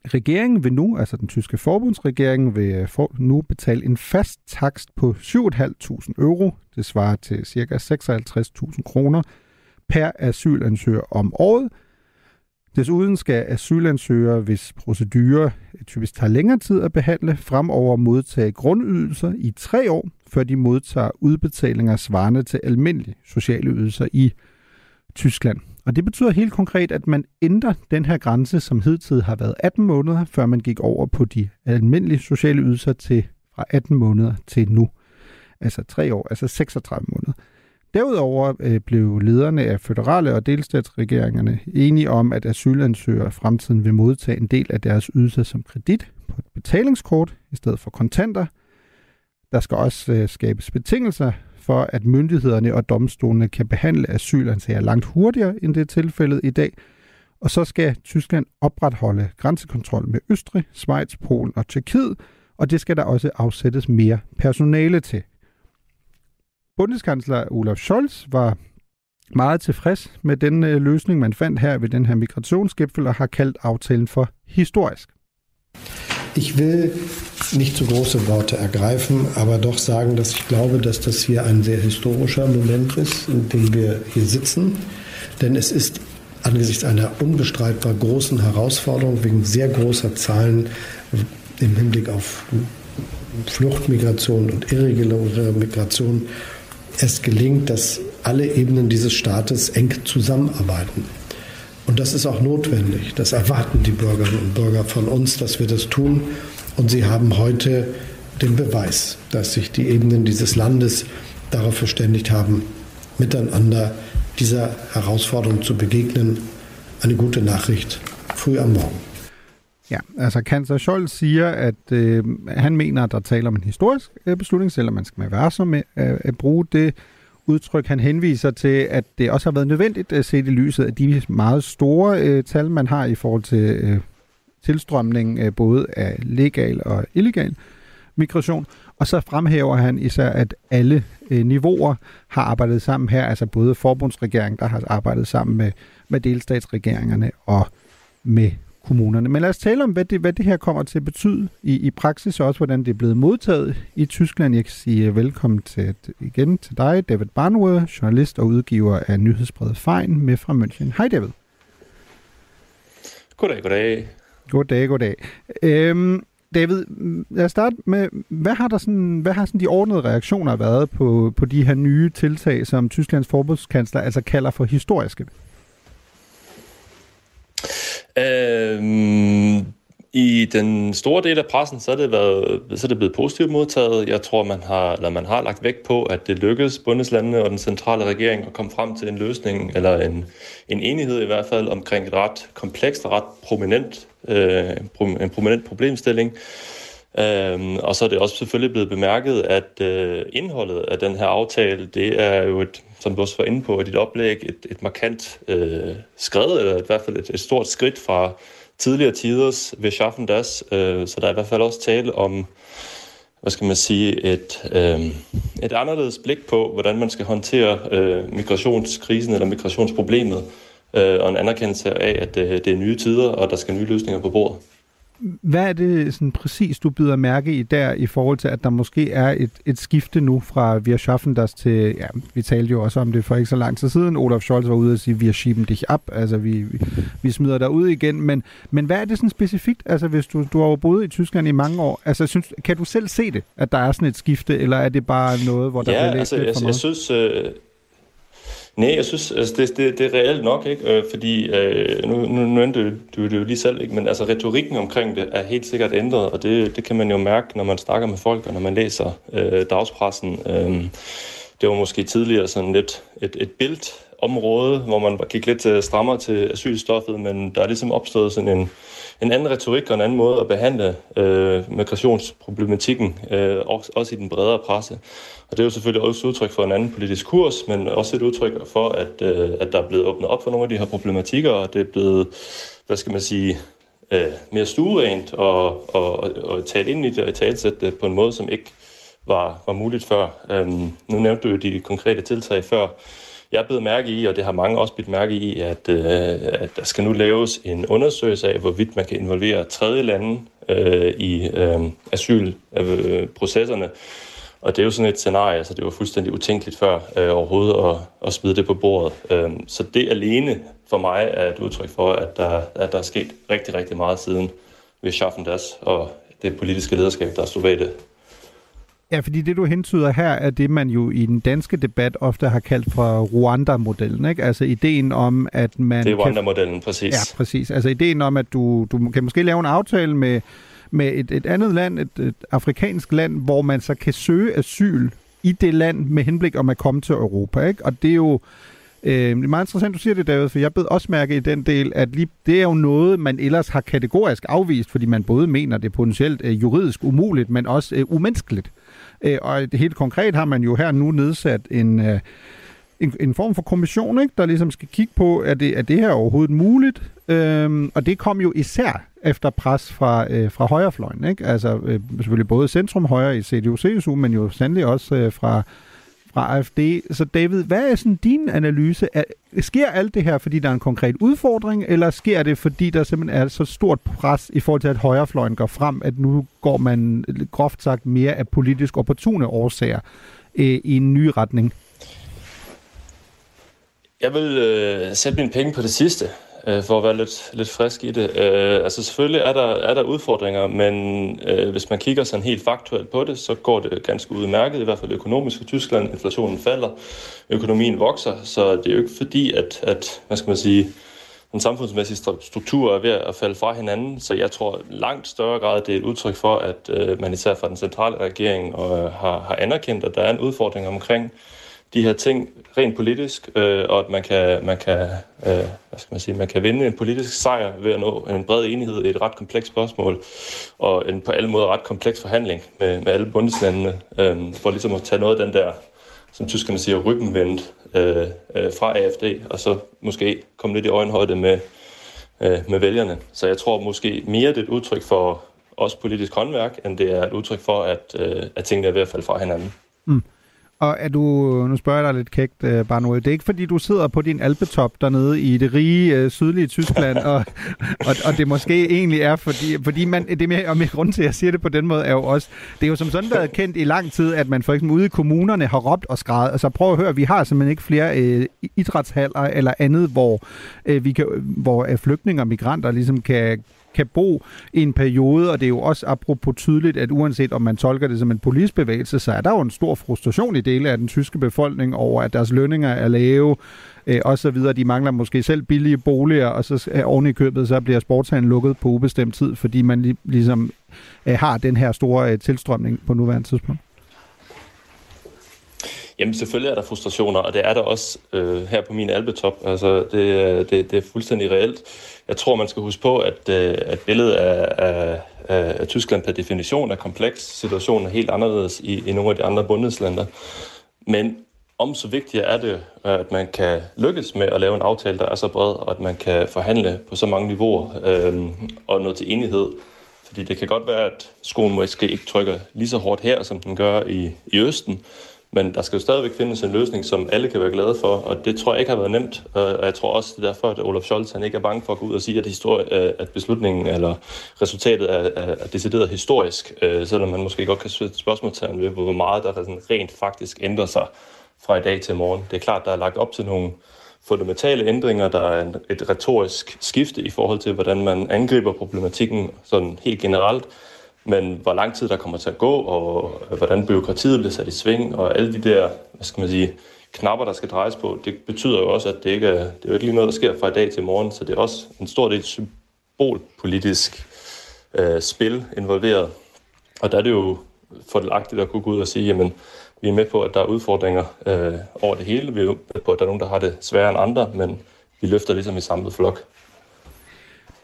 C: Regeringen vil nu, altså den tyske forbundsregering, vil øh, for, nu betale en fast takst på 7.500 euro. Det svarer til ca. 56.000 kroner per asylansøger om året. Desuden skal asylansøgere, hvis procedurer typisk tager længere tid at behandle, fremover modtage grundydelser i tre år, før de modtager udbetalinger svarende til almindelige sociale ydelser i Tyskland. Og det betyder helt konkret, at man ændrer den her grænse, som hidtil har været 18 måneder, før man gik over på de almindelige sociale ydelser til fra 18 måneder til nu. Altså 3 år, altså 36 måneder. Derudover øh, blev lederne af føderale og delstatsregeringerne enige om, at asylansøgere i fremtiden vil modtage en del af deres ydelser som kredit på et betalingskort i stedet for kontanter. Der skal også øh, skabes betingelser for, at myndighederne og domstolene kan behandle asylansøgere langt hurtigere, end det er tilfældet i dag. Og så skal Tyskland opretholde grænsekontrol med Østrig, Schweiz, Polen og Tjekkiet, og det skal der også afsættes mere personale til. Bundeskansler Olaf Scholz var meget tilfreds med den øh, løsning, man fandt her ved den her migrationsgipfel, og har kaldt aftalen for historisk.
A: Ich will nicht zu große Worte ergreifen, aber doch sagen, dass ich glaube, dass das hier ein sehr historischer Moment ist, in dem wir hier sitzen. Denn es ist angesichts einer unbestreitbar großen Herausforderung wegen sehr großer Zahlen im Hinblick auf Fluchtmigration und irreguläre Migration es gelingt, dass alle Ebenen dieses Staates eng zusammenarbeiten. Und das ist auch notwendig. Das erwarten die Bürgerinnen und Bürger von uns, dass wir das tun. Und sie haben heute den Beweis, dass sich die Ebenen dieses Landes darauf verständigt haben, miteinander dieser Herausforderung zu begegnen. Eine gute Nachricht früh am Morgen.
C: Ja, altså kansler Scholz siger, at øh, han mener, at der taler om en historisk øh, beslutning, selvom man skal være så med øh, at bruge det udtryk. Han henviser til, at det også har været nødvendigt at se i lyset af de meget store øh, tal, man har i forhold til øh, tilstrømning øh, både af legal og illegal migration. Og så fremhæver han især, at alle øh, niveauer har arbejdet sammen her, altså både forbundsregeringen, der har arbejdet sammen med, med delstatsregeringerne og med kommunerne. Men lad os tale om, hvad det, hvad det her kommer til at betyde i, i praksis, og også hvordan det er blevet modtaget i Tyskland. Jeg kan sige øh, velkommen til, igen til dig, David Barnwood, journalist og udgiver af nyhedsbrevet Fejn med fra München. Hej David.
F: Goddag, goddag.
C: Goddag, goddag. Øhm, David, lad os starte med, hvad har, der sådan, hvad har sådan de ordnede reaktioner været på, på de her nye tiltag, som Tysklands forbundskansler altså kalder for historiske?
F: Øhm, i den store del af pressen, så er det, været, så er det blevet positivt modtaget. Jeg tror, man har, eller man har lagt vægt på, at det lykkedes bundeslandene og den centrale regering at komme frem til en løsning, eller en, en enighed i hvert fald, omkring et ret komplekst og ret prominent, øh, en prominent problemstilling. Øhm, og så er det også selvfølgelig blevet bemærket, at øh, indholdet af den her aftale, det er jo et, som du også var inde på i dit oplæg, et, et markant øh, skred, eller i hvert fald et, et stort skridt fra tidligere tiders ved Schaffen das. Øh, så der er i hvert fald også tale om, hvad skal man sige, et, øh, et anderledes blik på, hvordan man skal håndtere øh, migrationskrisen eller migrationsproblemet, øh, og en anerkendelse af, at det, det er nye tider, og der skal nye løsninger på bordet.
C: Hvad er det sådan præcis, du byder mærke i der, i forhold til, at der måske er et, et skifte nu fra Wir schaffen das til, ja, vi talte jo også om det for ikke så lang tid siden, Olaf Scholz var ude og sige, wir schieben dich ab, altså vi, vi, vi smider dig ud igen, men, men hvad er det sådan specifikt, altså hvis du, du har jo boet i Tyskland i mange år, altså synes, kan du selv se det, at der er sådan et skifte, eller er det bare noget, hvor der
F: ja,
C: bliver
F: altså,
C: lidt
F: jeg,
C: for meget?
F: jeg synes, øh, Nej, jeg synes, altså det, det, det er reelt nok, ikke? Øh, fordi øh, nu, nu, nu endte du, du det jo lige selv, ikke? men altså retorikken omkring det er helt sikkert ændret, og det, det kan man jo mærke, når man snakker med folk, og når man læser øh, dagspressen. Øh, det var måske tidligere sådan lidt et, et billede område, hvor man gik lidt øh, strammere til asylstoffet, men der er ligesom opstået sådan en, en anden retorik og en anden måde at behandle øh, migrationsproblematikken, øh, også, også i den bredere presse. Og det er jo selvfølgelig også udtryk for en anden politisk kurs, men også et udtryk for, at, øh, at der er blevet åbnet op for nogle af de her problematikker, og det er blevet, hvad skal man sige, øh, mere stuerent og, og, og, og tale ind i det og talsætte det på en måde, som ikke var, var muligt før. Øhm, nu nævnte du jo de konkrete tiltag før. Jeg blev mærke i, og det har mange også blivet mærke i, at, øh, at der skal nu laves en undersøgelse af, hvorvidt man kan involvere tredje lande øh, i øh, asylprocesserne. Og det er jo sådan et scenarie, altså det var fuldstændig utænkeligt før øh, overhovedet at, at smide det på bordet. Øh, så det alene for mig er et udtryk for, at der, at der er sket rigtig, rigtig meget siden ved Schaffendas og det politiske lederskab, der stod bag det.
C: Ja, fordi det du hentyder her, er det, man jo i den danske debat ofte har kaldt for Rwanda-modellen, ikke? Altså ideen om, at man...
F: Det er Rwanda-modellen, præcis.
C: Ja, præcis. Altså ideen om, at du, du kan måske lave en aftale med, med et, et andet land, et, et afrikansk land, hvor man så kan søge asyl i det land med henblik om at komme til Europa, ikke? Og det er jo... Øh, det er meget interessant, du siger det, David, for jeg blev også mærke i den del, at lige, det er jo noget, man ellers har kategorisk afvist, fordi man både mener, det er potentielt øh, juridisk umuligt, men også øh, umenneskeligt. Øh, og det helt konkret har man jo her nu nedsat en, øh, en, en form for kommission, ikke, der ligesom skal kigge på, er det, er det her overhovedet muligt? Øhm, og det kom jo især efter pres fra, øh, fra højrefløjen. Ikke? Altså øh, selvfølgelig både centrum højre i CDU-CSU, men jo sandelig også øh, fra, fra AFD. Så David, hvad er sådan din analyse? Er, sker alt det her, fordi der er en konkret udfordring, eller sker det, fordi der simpelthen er så stort pres i forhold til, at højrefløjen går frem, at nu går man øh, groft sagt mere af politisk opportune årsager øh, i en ny retning?
F: Jeg vil øh, sætte mine penge på det sidste, øh, for at være lidt, lidt frisk i det. Øh, altså selvfølgelig er der, er der udfordringer, men øh, hvis man kigger sådan helt faktuelt på det, så går det ganske udmærket, i hvert fald økonomisk i Tyskland. Inflationen falder, økonomien vokser, så det er jo ikke fordi, at, at hvad skal man sige, den samfundsmæssige struktur er ved at falde fra hinanden, så jeg tror langt større grad, det er et udtryk for, at øh, man især fra den centrale regering og, øh, har, har anerkendt, at der er en udfordring omkring de her ting rent politisk, øh, og at man kan, man kan, øh, hvad skal man sige, man kan vinde en politisk sejr ved at nå en bred enighed i et ret komplekst spørgsmål, og en på alle måder ret kompleks forhandling med, med alle bundeslandene, øh, for ligesom at tage noget af den der, som tyskerne siger, ryggenvendt øh, øh, fra AFD, og så måske komme lidt i øjenhøjde med, øh, med vælgerne. Så jeg tror måske mere, det er et udtryk for også politisk håndværk, end det er et udtryk for, at, øh, at tingene er ved at falde fra hinanden.
C: Mm. Og er du, nu spørger jeg dig lidt kægt, uh, bare noget. Det er ikke fordi, du sidder på din alpetop dernede i det rige uh, sydlige Tyskland, <laughs> og, og, og det måske egentlig er, fordi, fordi man, det med, og med grund til, at jeg siger det på den måde, er jo også, det er jo som sådan været kendt i lang tid, at man for eksempel ude i kommunerne har råbt og skrevet. Altså prøv at høre, vi har simpelthen ikke flere uh, idrætshaller eller andet, hvor, uh, vi kan, hvor uh, flygtninge og migranter ligesom kan kan bo i en periode, og det er jo også apropos tydeligt, at uanset om man tolker det som en politisk bevægelse, så er der jo en stor frustration i dele af den tyske befolkning over, at deres lønninger er lave, øh, og så videre. De mangler måske selv billige boliger, og så øh, oven i købet, så bliver sportshallen lukket på ubestemt tid, fordi man lig, ligesom øh, har den her store øh, tilstrømning på nuværende tidspunkt.
F: Jamen selvfølgelig er der frustrationer, og det er der også øh, her på min albetop. Altså, det, øh, det, det er fuldstændig reelt. Jeg tror, man skal huske på, at, øh, at billedet af, af, af Tyskland per definition er kompleks. Situationen er helt anderledes i, i nogle af de andre bundeslander. Men om så vigtigt er det, at man kan lykkes med at lave en aftale, der er så bred, og at man kan forhandle på så mange niveauer øh, og nå til enighed. Fordi det kan godt være, at skoen måske ikke trykker lige så hårdt her, som den gør i, i Østen, men der skal jo stadigvæk findes en løsning, som alle kan være glade for, og det tror jeg ikke har været nemt. Og jeg tror også, det er derfor, at Olaf Scholz han ikke er bange for at gå ud og sige, at, historie, øh, at beslutningen eller resultatet er, er decideret historisk, øh, selvom man måske godt kan sætte spørgsmålstegn ved, hvor meget der sådan rent faktisk ændrer sig fra i dag til morgen. Det er klart, der er lagt op til nogle fundamentale ændringer. Der er et retorisk skifte i forhold til, hvordan man angriber problematikken sådan helt generelt. Men hvor lang tid der kommer til at gå, og hvordan byråkratiet bliver sat i sving, og alle de der, hvad skal man sige, knapper, der skal drejes på, det betyder jo også, at det ikke er, det er jo ikke lige noget, der sker fra i dag til morgen, så det er også en stor del symbolpolitisk øh, spil involveret. Og der er det jo fordelagtigt at kunne gå ud og sige, jamen, vi er med på, at der er udfordringer øh, over det hele. Vi er med på, at der er nogen, der har det sværere end andre, men vi løfter ligesom i samlet flok.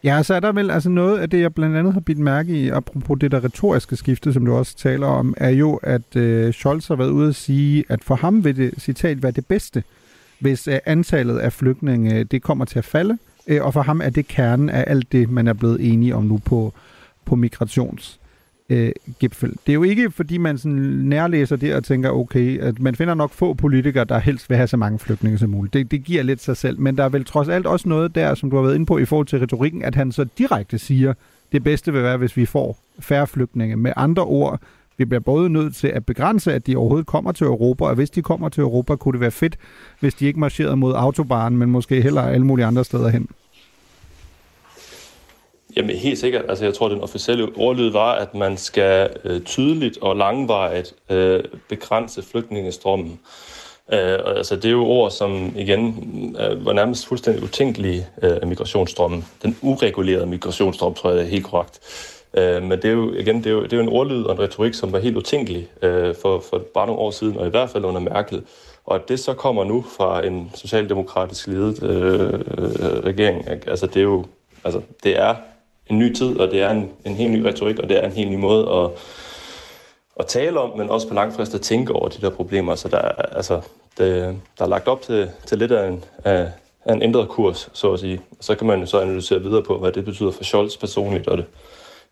C: Ja, så er der vel altså noget af det, jeg blandt andet har bidt mærke i, apropos det der retoriske skifte, som du også taler om, er jo, at øh, Scholz har været ude at sige, at for ham vil det, citat, være det bedste, hvis øh, antallet af flygtninge øh, det kommer til at falde, øh, og for ham er det kernen af alt det, man er blevet enige om nu på, på migrations øh, gipfel. Det er jo ikke, fordi man sådan nærlæser det og tænker, okay, at man finder nok få politikere, der helst vil have så mange flygtninge som muligt. Det, det giver lidt sig selv, men der er vel trods alt også noget der, som du har været inde på i forhold til retorikken, at han så direkte siger, det bedste vil være, hvis vi får færre flygtninge. Med andre ord, vi bliver både nødt til at begrænse, at de overhovedet kommer til Europa, og hvis de kommer til Europa, kunne det være fedt, hvis de ikke marcherede mod autobahnen, men måske heller alle mulige andre steder hen.
F: Jamen helt sikkert. Altså jeg tror, den officielle ordlyd var, at man skal øh, tydeligt og langvarigt øh, begrænse flygtningestrømmen. Øh, altså det er jo ord, som igen øh, var nærmest fuldstændig utænkelige øh, migrationsstrømmen. Den uregulerede migrationsstrøm, tror jeg er helt korrekt. Øh, men det er jo igen det er jo, det er jo en ordlyd og en retorik, som var helt utænkelig øh, for, for bare nogle år siden, og i hvert fald under Merkel. Og at det så kommer nu fra en socialdemokratisk ledet øh, øh, regering, altså det er jo altså, det er en ny tid, og det er en, en helt ny retorik, og det er en helt ny måde at, at tale om, men også på lang frist at tænke over de der problemer. Så der, altså, det, der er lagt op til, til lidt af en, af, af en ændret kurs, så at sige. Så kan man jo så analysere videre på, hvad det betyder for Scholz personligt, og, det,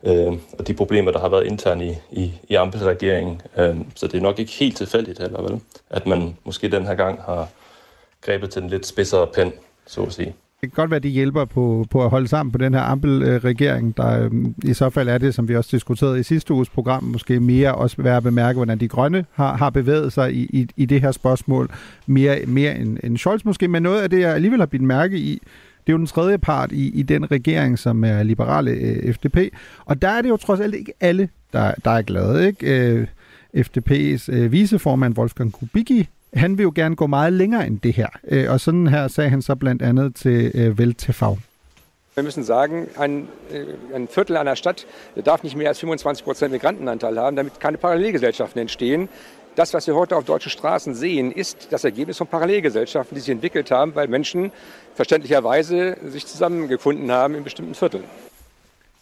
F: øh, og de problemer, der har været internt i, i, i Ampel-regeringen. Øh, så det er nok ikke helt tilfældigt heller, vel? At man måske den her gang har grebet til en lidt spidsere pen, så at sige
C: det kan godt være, at de hjælper på, på at holde sammen på den her Ampel-regering, der øhm, i så fald er det, som vi også diskuterede i sidste uges program, måske mere også være at bemærke, hvordan de grønne har, har bevæget sig i, i, i det her spørgsmål, mere, mere end, end Scholz måske, men noget af det, jeg alligevel har bidt mærke i, det er jo den tredje part i, i den regering, som er liberale øh, FDP, og der er det jo trods alt ikke alle, der, der er glade, ikke? Øh, FDP's øh, viceformand Wolfgang Kubicki han vil jo gerne gå meget længere end det her. Øh, og sådan her sagde han så blandt andet til øh, Welt TV.
G: Wir müssen sagen, ein, äh, ein Viertel einer Stadt darf nicht mehr als 25 Prozent Migrantenanteil haben, damit keine Parallelgesellschaften entstehen. Das, was wir heute auf deutschen Straßen sehen, ist das Ergebnis von Parallelgesellschaften, die sich entwickelt haben, weil Menschen verständlicherweise sich zusammengefunden haben in bestimmten Vierteln.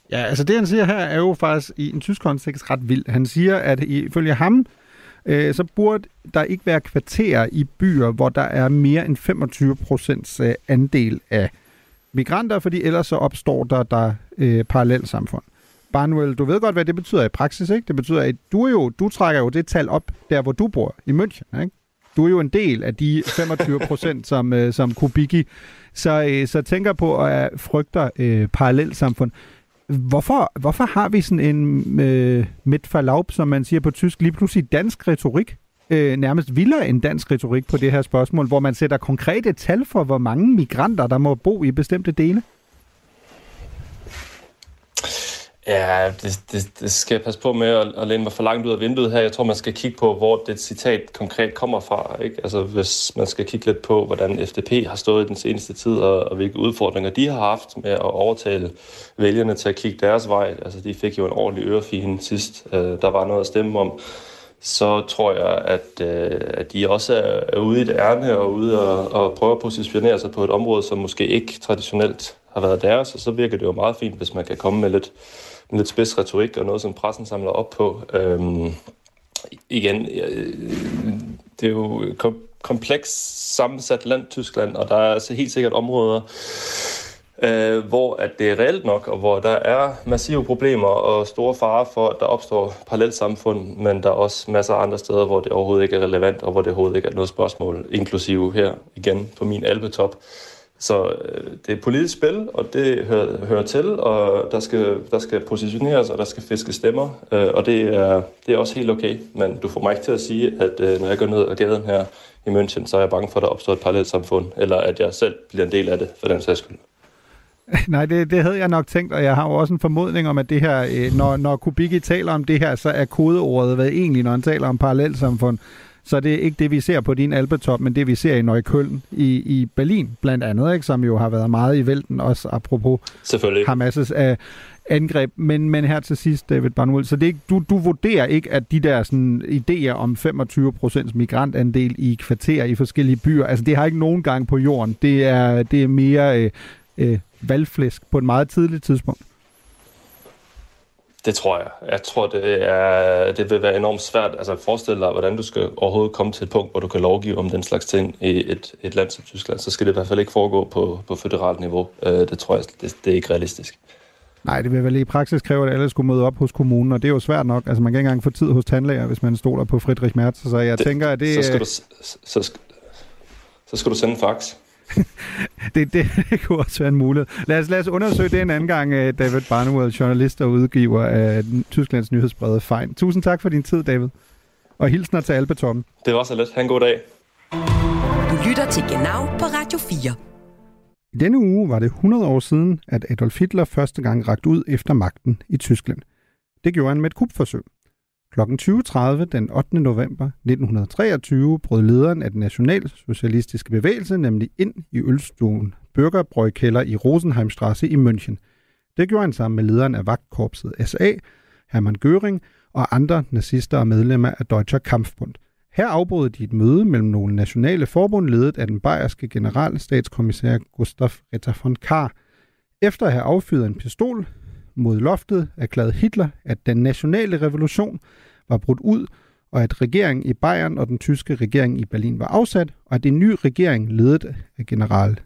C: Ja, altså det han siger her er jo faktisk i en tysk kontekst ret vild. Han siger, at ifølge ham, øh, så burde der ikke være kvarterer i byer, hvor der er mere end 25 procents øh, andel af migranter, fordi ellers så opstår der der øh, parallelt samfund. Barnwell, du ved godt, hvad det betyder i praksis, ikke? Det betyder, at du, jo, du trækker jo det tal op, der hvor du bor, i München, ikke? Du er jo en del af de 25 procent, <laughs> som, øh, som Kubicki så, øh, så tænker på at frygter øh, parallelsamfund. Hvorfor, hvorfor har vi sådan en øh, midtforlaub, som man siger på tysk, lige pludselig dansk retorik? Øh, nærmest vildere end dansk retorik på det her spørgsmål, hvor man sætter konkrete tal for, hvor mange migranter, der må bo i bestemte dele?
F: Ja, det, det, det skal jeg passe på med at, at læne mig for langt ud af vinduet her. Jeg tror, man skal kigge på, hvor det citat konkret kommer fra. Ikke? Altså, hvis man skal kigge lidt på, hvordan FDP har stået i den seneste tid, og, og hvilke udfordringer de har haft med at overtale vælgerne til at kigge deres vej. Altså, de fik jo en ordentlig ørefine sidst. øh, der var noget at stemme om. Så tror jeg, at, øh, at de også er, er ude i det ærne og ude og, og prøve at positionere sig på et område, som måske ikke traditionelt har været deres, og så virker det jo meget fint, hvis man kan komme med lidt en lidt spids retorik og noget, som pressen samler op på. Øhm, igen, øh, det er jo kom- kompleks sammensat land, Tyskland, og der er altså helt sikkert områder, øh, hvor at det er reelt nok, og hvor der er massive problemer og store farer for, at der opstår parallelt samfund, men der er også masser af andre steder, hvor det overhovedet ikke er relevant, og hvor det overhovedet ikke er noget spørgsmål, inklusive her igen på min alpetop. Så øh, det er politisk spil, og det hører, hører til, og der skal, der skal positioneres, og der skal fiske stemmer, øh, og det er, det er også helt okay. Men du får mig ikke til at sige, at øh, når jeg går ned ad gaden her i München, så er jeg bange for, at der opstår et parallelt samfund, eller at jeg selv bliver en del af det, for den sags skyld. <laughs>
C: Nej, det, det havde jeg nok tænkt, og jeg har jo også en formodning om, at det her, øh, når, når Kubicki taler om det her, så er kodeordet, hvad egentlig, når han taler om parallelsamfund, så det er ikke det, vi ser på din alpetop, men det, vi ser i Neukölln i, i Berlin, blandt andet, ikke, som jo har været meget i vælten, også apropos Hamas' af angreb. Men, men her til sidst, David Barnuel, så det er ikke, du, du vurderer ikke, at de der sådan, idéer om 25% migrantandel i kvarterer i forskellige byer, altså det har ikke nogen gang på jorden. Det er, det er mere øh, øh, valgflæsk på et meget tidligt tidspunkt.
F: Det tror jeg. Jeg tror, det, er, det vil være enormt svært altså at forestille dig, hvordan du skal overhovedet komme til et punkt, hvor du kan lovgive om den slags ting i et, et land som Tyskland. Så skal det i hvert fald ikke foregå på, på federalt niveau. Øh, det tror jeg, det, det er ikke realistisk.
C: Nej, det vil vel i praksis kræve, at alle skulle møde op hos kommunen, og det er jo svært nok. Altså, man kan ikke engang få tid hos tandlæger, hvis man stoler på Friedrich Merz. Så jeg det, tænker, at det...
F: Så skal, du, så, så, så skal du sende en fax. <laughs>
C: det, det, det kunne også være en mulighed. Lad os, lad os undersøge det en anden gang, øh, David Barnwell, journalist og udgiver af Tysklands nyhedsbrede Fejn. Tusind tak for din tid, David. Og hilsner til Albertoppen.
F: Det var så lidt. Ha' en god dag.
B: Du lytter til Genau på Radio 4.
C: I denne uge var det 100 år siden, at Adolf Hitler første gang rakte ud efter magten i Tyskland. Det gjorde han med et kupforsøg. Kl. 20.30 den 8. november 1923 brød lederen af den nationalsocialistiske bevægelse nemlig ind i ølstuen Bürgerbrøjkælder i Rosenheimstrasse i München. Det gjorde han sammen med lederen af vagtkorpset SA, Hermann Göring og andre nazister og medlemmer af Deutscher Kampfbund. Her afbrød de et møde mellem nogle nationale forbund ledet af den bayerske generalstatskommissær Gustav Ritter von Kahr. Efter at have affyret en pistol, mod loftet erklærede Hitler, at den nationale revolution var brudt ud, og at regeringen i Bayern og den tyske regering i Berlin var afsat, og at en ny regering ledet af general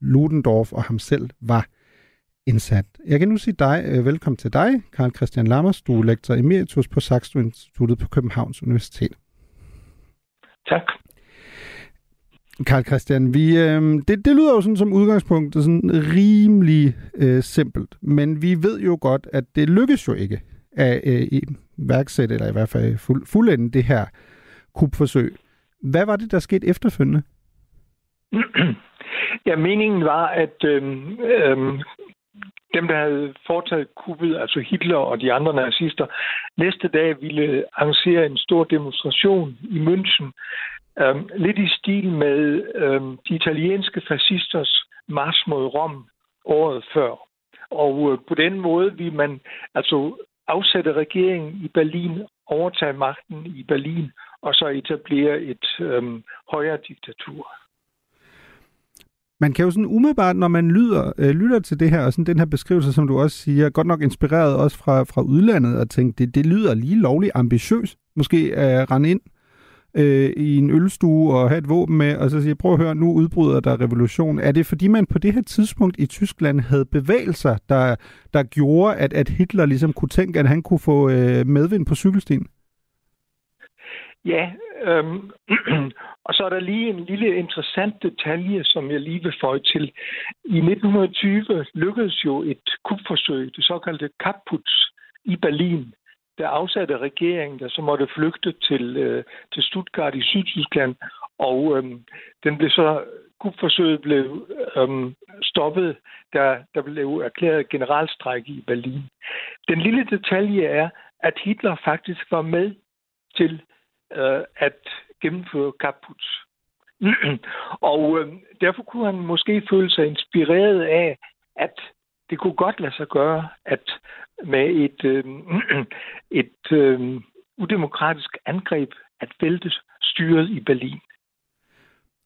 C: Ludendorff og ham selv var indsat. Jeg kan nu sige dig øh, velkommen til dig, Karl Christian Lammers. Du er lektor emeritus på Saxo Instituttet på Københavns Universitet.
H: Tak.
C: Karl Christian, vi, øh, det, det lyder jo sådan som udgangspunkt sådan rimelig øh, simpelt, men vi ved jo godt, at det lykkes jo ikke at øh, iværksætte, eller i hvert fald fuld, fuldende det her kupforsøg. Hvad var det, der skete efterfølgende? <clears throat>
H: Ja, meningen var, at øh, øh, dem, der havde foretaget kuppet, altså Hitler og de andre nazister, næste dag ville arrangere en stor demonstration i München, Øhm, lidt i stil med øhm, de italienske fascisters mars mod Rom året før. Og øh, på den måde vil man altså afsætte regeringen i Berlin, overtage magten i Berlin, og så etablere et øhm, højere diktatur.
C: Man kan jo sådan umiddelbart, når man lyder, øh, lytter til det her, og sådan den her beskrivelse, som du også siger, godt nok inspireret også fra, fra udlandet, og tænke, det, det lyder lige lovligt ambitiøst, måske at rende ind øh, i en ølstue og have et våben med, og så siger, prøv at høre, nu udbryder der revolution. Er det fordi man på det her tidspunkt i Tyskland havde bevægelser, der, der gjorde, at, at Hitler ligesom kunne tænke, at han kunne få øh, medvind på cykelstien?
H: Ja, øhm, <clears throat> og så er der lige en lille interessant detalje, som jeg lige vil føje til. I 1920 lykkedes jo et kupforsøg, det såkaldte Kapputz i Berlin, der afsatte regeringen, der så måtte flygte til, øh, til Stuttgart i Sydtyskland, og øhm, den blev så kupforsøget blev øhm, stoppet, da der blev erklæret generalstrække i Berlin. Den lille detalje er, at Hitler faktisk var med til øh, at gennemføre Kaput. <clears throat> og øh, derfor kunne han måske føle sig inspireret af, at det kunne godt lade sig gøre, at med et, øh, <clears throat> et øh, udemokratisk angreb at vælte styret i Berlin.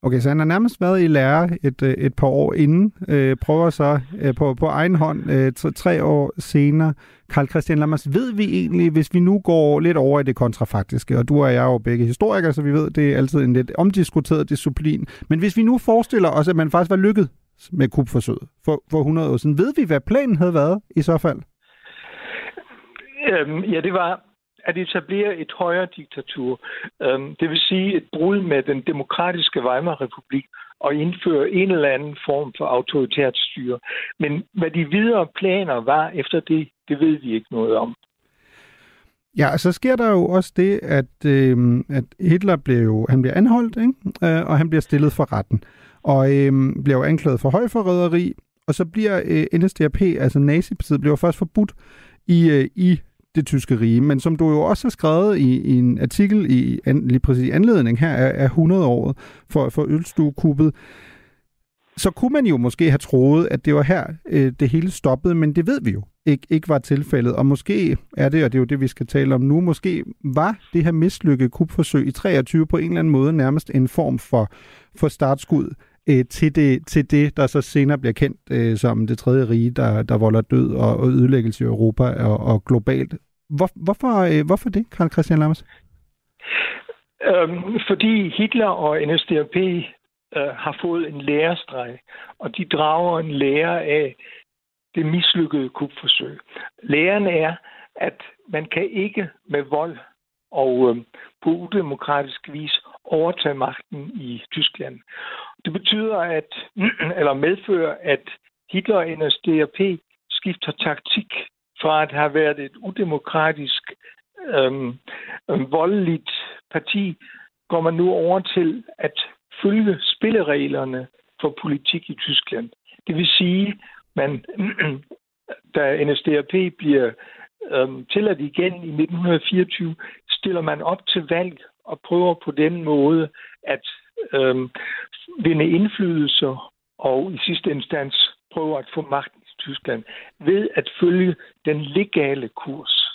C: Okay, så han har nærmest været i lære et, øh, et par år inden, øh, prøver så øh, på, på egen hånd øh, tre, tre år senere. Karl Christian Lammers, ved vi egentlig, hvis vi nu går lidt over i det kontrafaktiske, og du og jeg er jo begge historikere, så vi ved, det er altid en lidt omdiskuteret disciplin, men hvis vi nu forestiller os, at man faktisk var lykket med kupforsøget for, for 100 år siden, ved vi, hvad planen havde været i så fald?
H: Øhm, ja, det var at etablere et højere diktatur. Øhm, det vil sige et brud med den demokratiske Weimar-republik og indføre en eller anden form for autoritært styre. Men hvad de videre planer var efter det, det ved vi ikke noget om.
C: Ja, så sker der jo også det, at, øh, at Hitler bliver jo, han bliver anholdt, ikke? Øh, og han bliver stillet for retten. Og øh, bliver jo anklaget for højforræderi, og så bliver øh, NSDAP, altså nazipartiet, bliver først forbudt i, øh, i det tyske rige. Men som du jo også har skrevet i, i en artikel i an, lige præcis anledning her af, af 100-året for, for ølstuekuppet, så kunne man jo måske have troet, at det var her, øh, det hele stoppede, men det ved vi jo ikke, ikke var tilfældet. Og måske er det, og det er jo det, vi skal tale om nu, måske var det her mislykkede kupforsøg i 23 på en eller anden måde nærmest en form for, for startskud øh, til, det, til det, der så senere bliver kendt øh, som det tredje rige, der, der volder død og, og ødelæggelse i Europa og, og globalt. Hvor, hvorfor, øh, hvorfor det, Karl Christian Lammers?
H: Øhm, fordi Hitler og NSDAP øh, har fået en lærestreg, og de drager en lære af det mislykkede kupforsøg. Læren er, at man kan ikke med vold og øh, på udemokratisk vis overtage magten i Tyskland. Det betyder, at, <clears throat> eller medfører, at Hitler og NSDAP skifter taktik fra at have været et udemokratisk, øhm, øhm, voldeligt parti, går man nu over til at følge spillereglerne for politik i Tyskland. Det vil sige, man, <clears throat> da NSDAP bliver øhm, tilladt igen i 1924, stiller man op til valg og prøver på den måde at øh, vinde indflydelse og i sidste instans prøver at få magten i Tyskland ved at følge den legale kurs.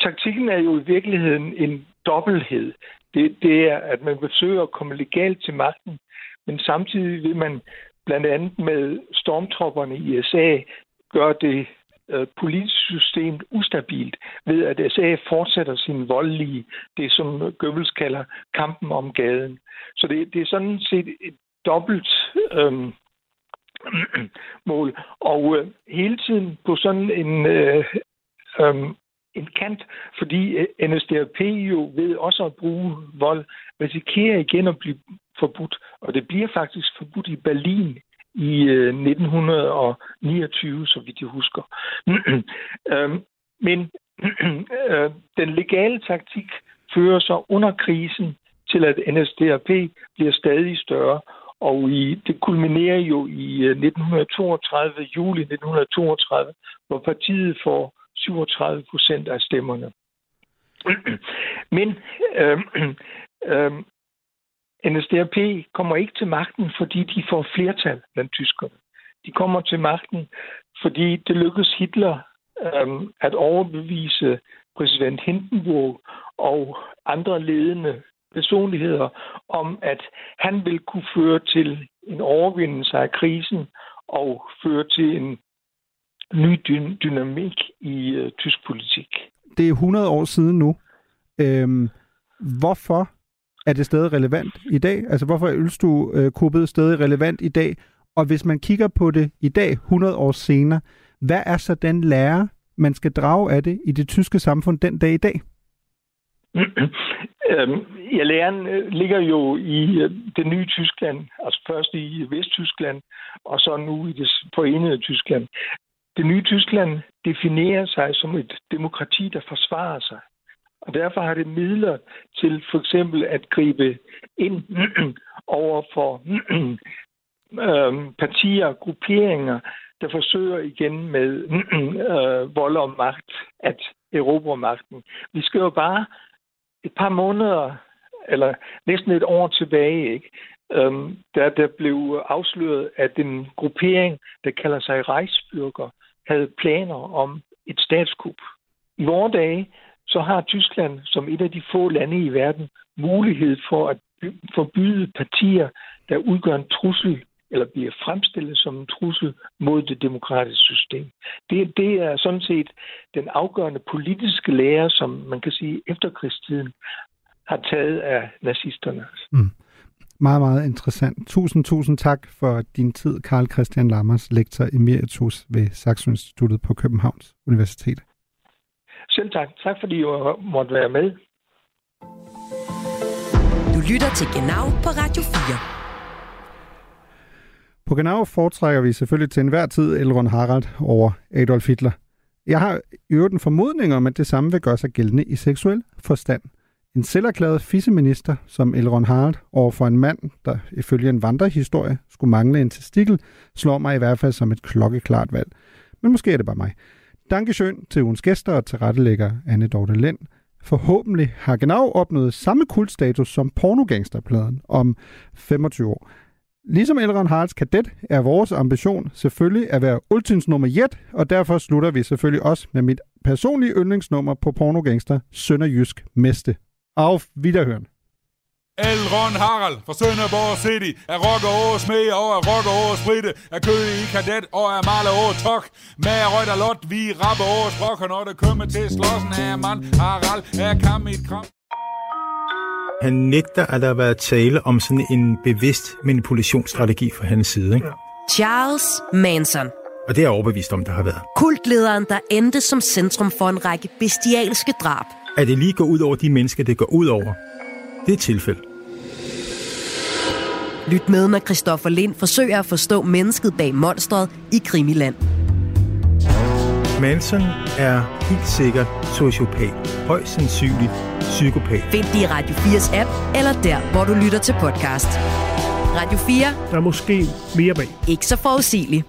H: Taktikken er jo i virkeligheden en dobbelthed. Det, det er, at man forsøger at komme legalt til magten, men samtidig vil man blandt andet med stormtropperne i USA gøre det øh, politiske system ustabilt ved, at SA fortsætter sin voldelige, det som Goebbels kalder kampen om gaden. Så det, det er sådan set et dobbelt øh, <clears throat> mål. Og øh, hele tiden på sådan en, øh, øh, en kant, fordi øh, NSDAP jo ved også at bruge vold, risikerer igen at blive forbudt. Og det bliver faktisk forbudt i Berlin i øh, 1929, så vidt jeg husker. <clears throat> øh, men <clears throat> øh, den legale taktik fører så under krisen til, at NSDAP bliver stadig større, og i, det kulminerer jo i øh, 1932, juli 1932, hvor partiet får 37 procent af stemmerne. <clears throat> Men øh, øh, NSDAP kommer ikke til magten, fordi de får flertal blandt tyskerne. De kommer til magten, fordi det lykkedes Hitler øhm, at overbevise præsident Hindenburg og andre ledende personligheder om, at han vil kunne føre til en overvindelse af krisen og føre til en ny dy- dynamik i øh, tysk politik.
C: Det er 100 år siden nu. Øhm, hvorfor er det stadig relevant i dag? Altså hvorfor er ølstuekuppet øh, stadig relevant i dag? Og hvis man kigger på det i dag, 100 år senere, hvad er så den lære, man skal drage af det i det tyske samfund den dag i dag? <clears throat>
H: Øhm, ja, læren øh, ligger jo i øh, det nye Tyskland, altså først i Vesttyskland, og så nu i det forenede Tyskland. Det nye Tyskland definerer sig som et demokrati, der forsvarer sig. Og derfor har det midler til for eksempel at gribe ind <clears throat> over for <clears throat> øhm, partier og grupperinger, der forsøger igen med <clears throat> øh, vold og magt at erobre magten. Vi skal jo bare et par måneder, eller næsten et år tilbage, ikke? Øhm, der, der blev afsløret, at en gruppering, der kalder sig Reichsbürger, havde planer om et statskup. I vore dage, så har Tyskland som et af de få lande i verden mulighed for at forbyde partier, der udgør en trussel eller bliver fremstillet som en trussel mod det demokratiske system. Det, det er sådan set den afgørende politiske lære, som man kan sige efterkrigstiden har taget af nazisterne. Mm.
C: Meget, meget interessant. Tusind, tusind tak for din tid, Karl Christian Lammers, lektor emeritus ved Saxo Instituttet på Københavns Universitet.
H: Selv tak. Tak fordi du måtte være med.
B: Du lytter til Genau på Radio 4.
C: På Genau foretrækker vi selvfølgelig til enhver tid Elrond Harald over Adolf Hitler. Jeg har i øvrigt en formodning om, at det samme vil gøre sig gældende i seksuel forstand. En selverklæret fisseminister som Elrond Harald over for en mand, der ifølge en vandrehistorie skulle mangle en testikel, slår mig i hvert fald som et klokkeklart valg. Men måske er det bare mig. Dankeschön til ugens gæster og til rettelægger Anne Dorte Lind. Forhåbentlig har Genau opnået samme kultstatus som pornogangsterpladen om 25 år. Ligesom Elrond Haralds kadet er vores ambition selvfølgelig at være ultins nummer 1, og derfor slutter vi selvfølgelig også med mit personlige yndlingsnummer på pornogangster, Sønderjysk Meste. Auf Wiederhören.
D: Elrond Harald fra Sønderborg City Er rocker over smed og er rocker over spritte Er kø i kadet og er maler over tok Med rødt og lot, vi rapper over sprok Og når det kommer til slåssen af mand Harald er kam i et kram
I: han nægter, at der har været tale om sådan en bevidst manipulationsstrategi fra hans side. Ikke?
B: Charles Manson.
I: Og det er jeg overbevist om, der har været.
B: Kultlederen, der endte som centrum for en række bestialske drab.
I: At det lige går ud over de mennesker, det går ud over, det er et tilfælde.
B: Lyt med, når Christoffer Lind forsøger at forstå mennesket bag monstret i Krimiland.
I: Manson er helt sikkert sociopat. Højst sandsynligt psykopat.
B: Find det i Radio 4's app, eller der, hvor du lytter til podcast. Radio 4.
J: Der er måske mere bag.
B: Ikke så forudsigeligt.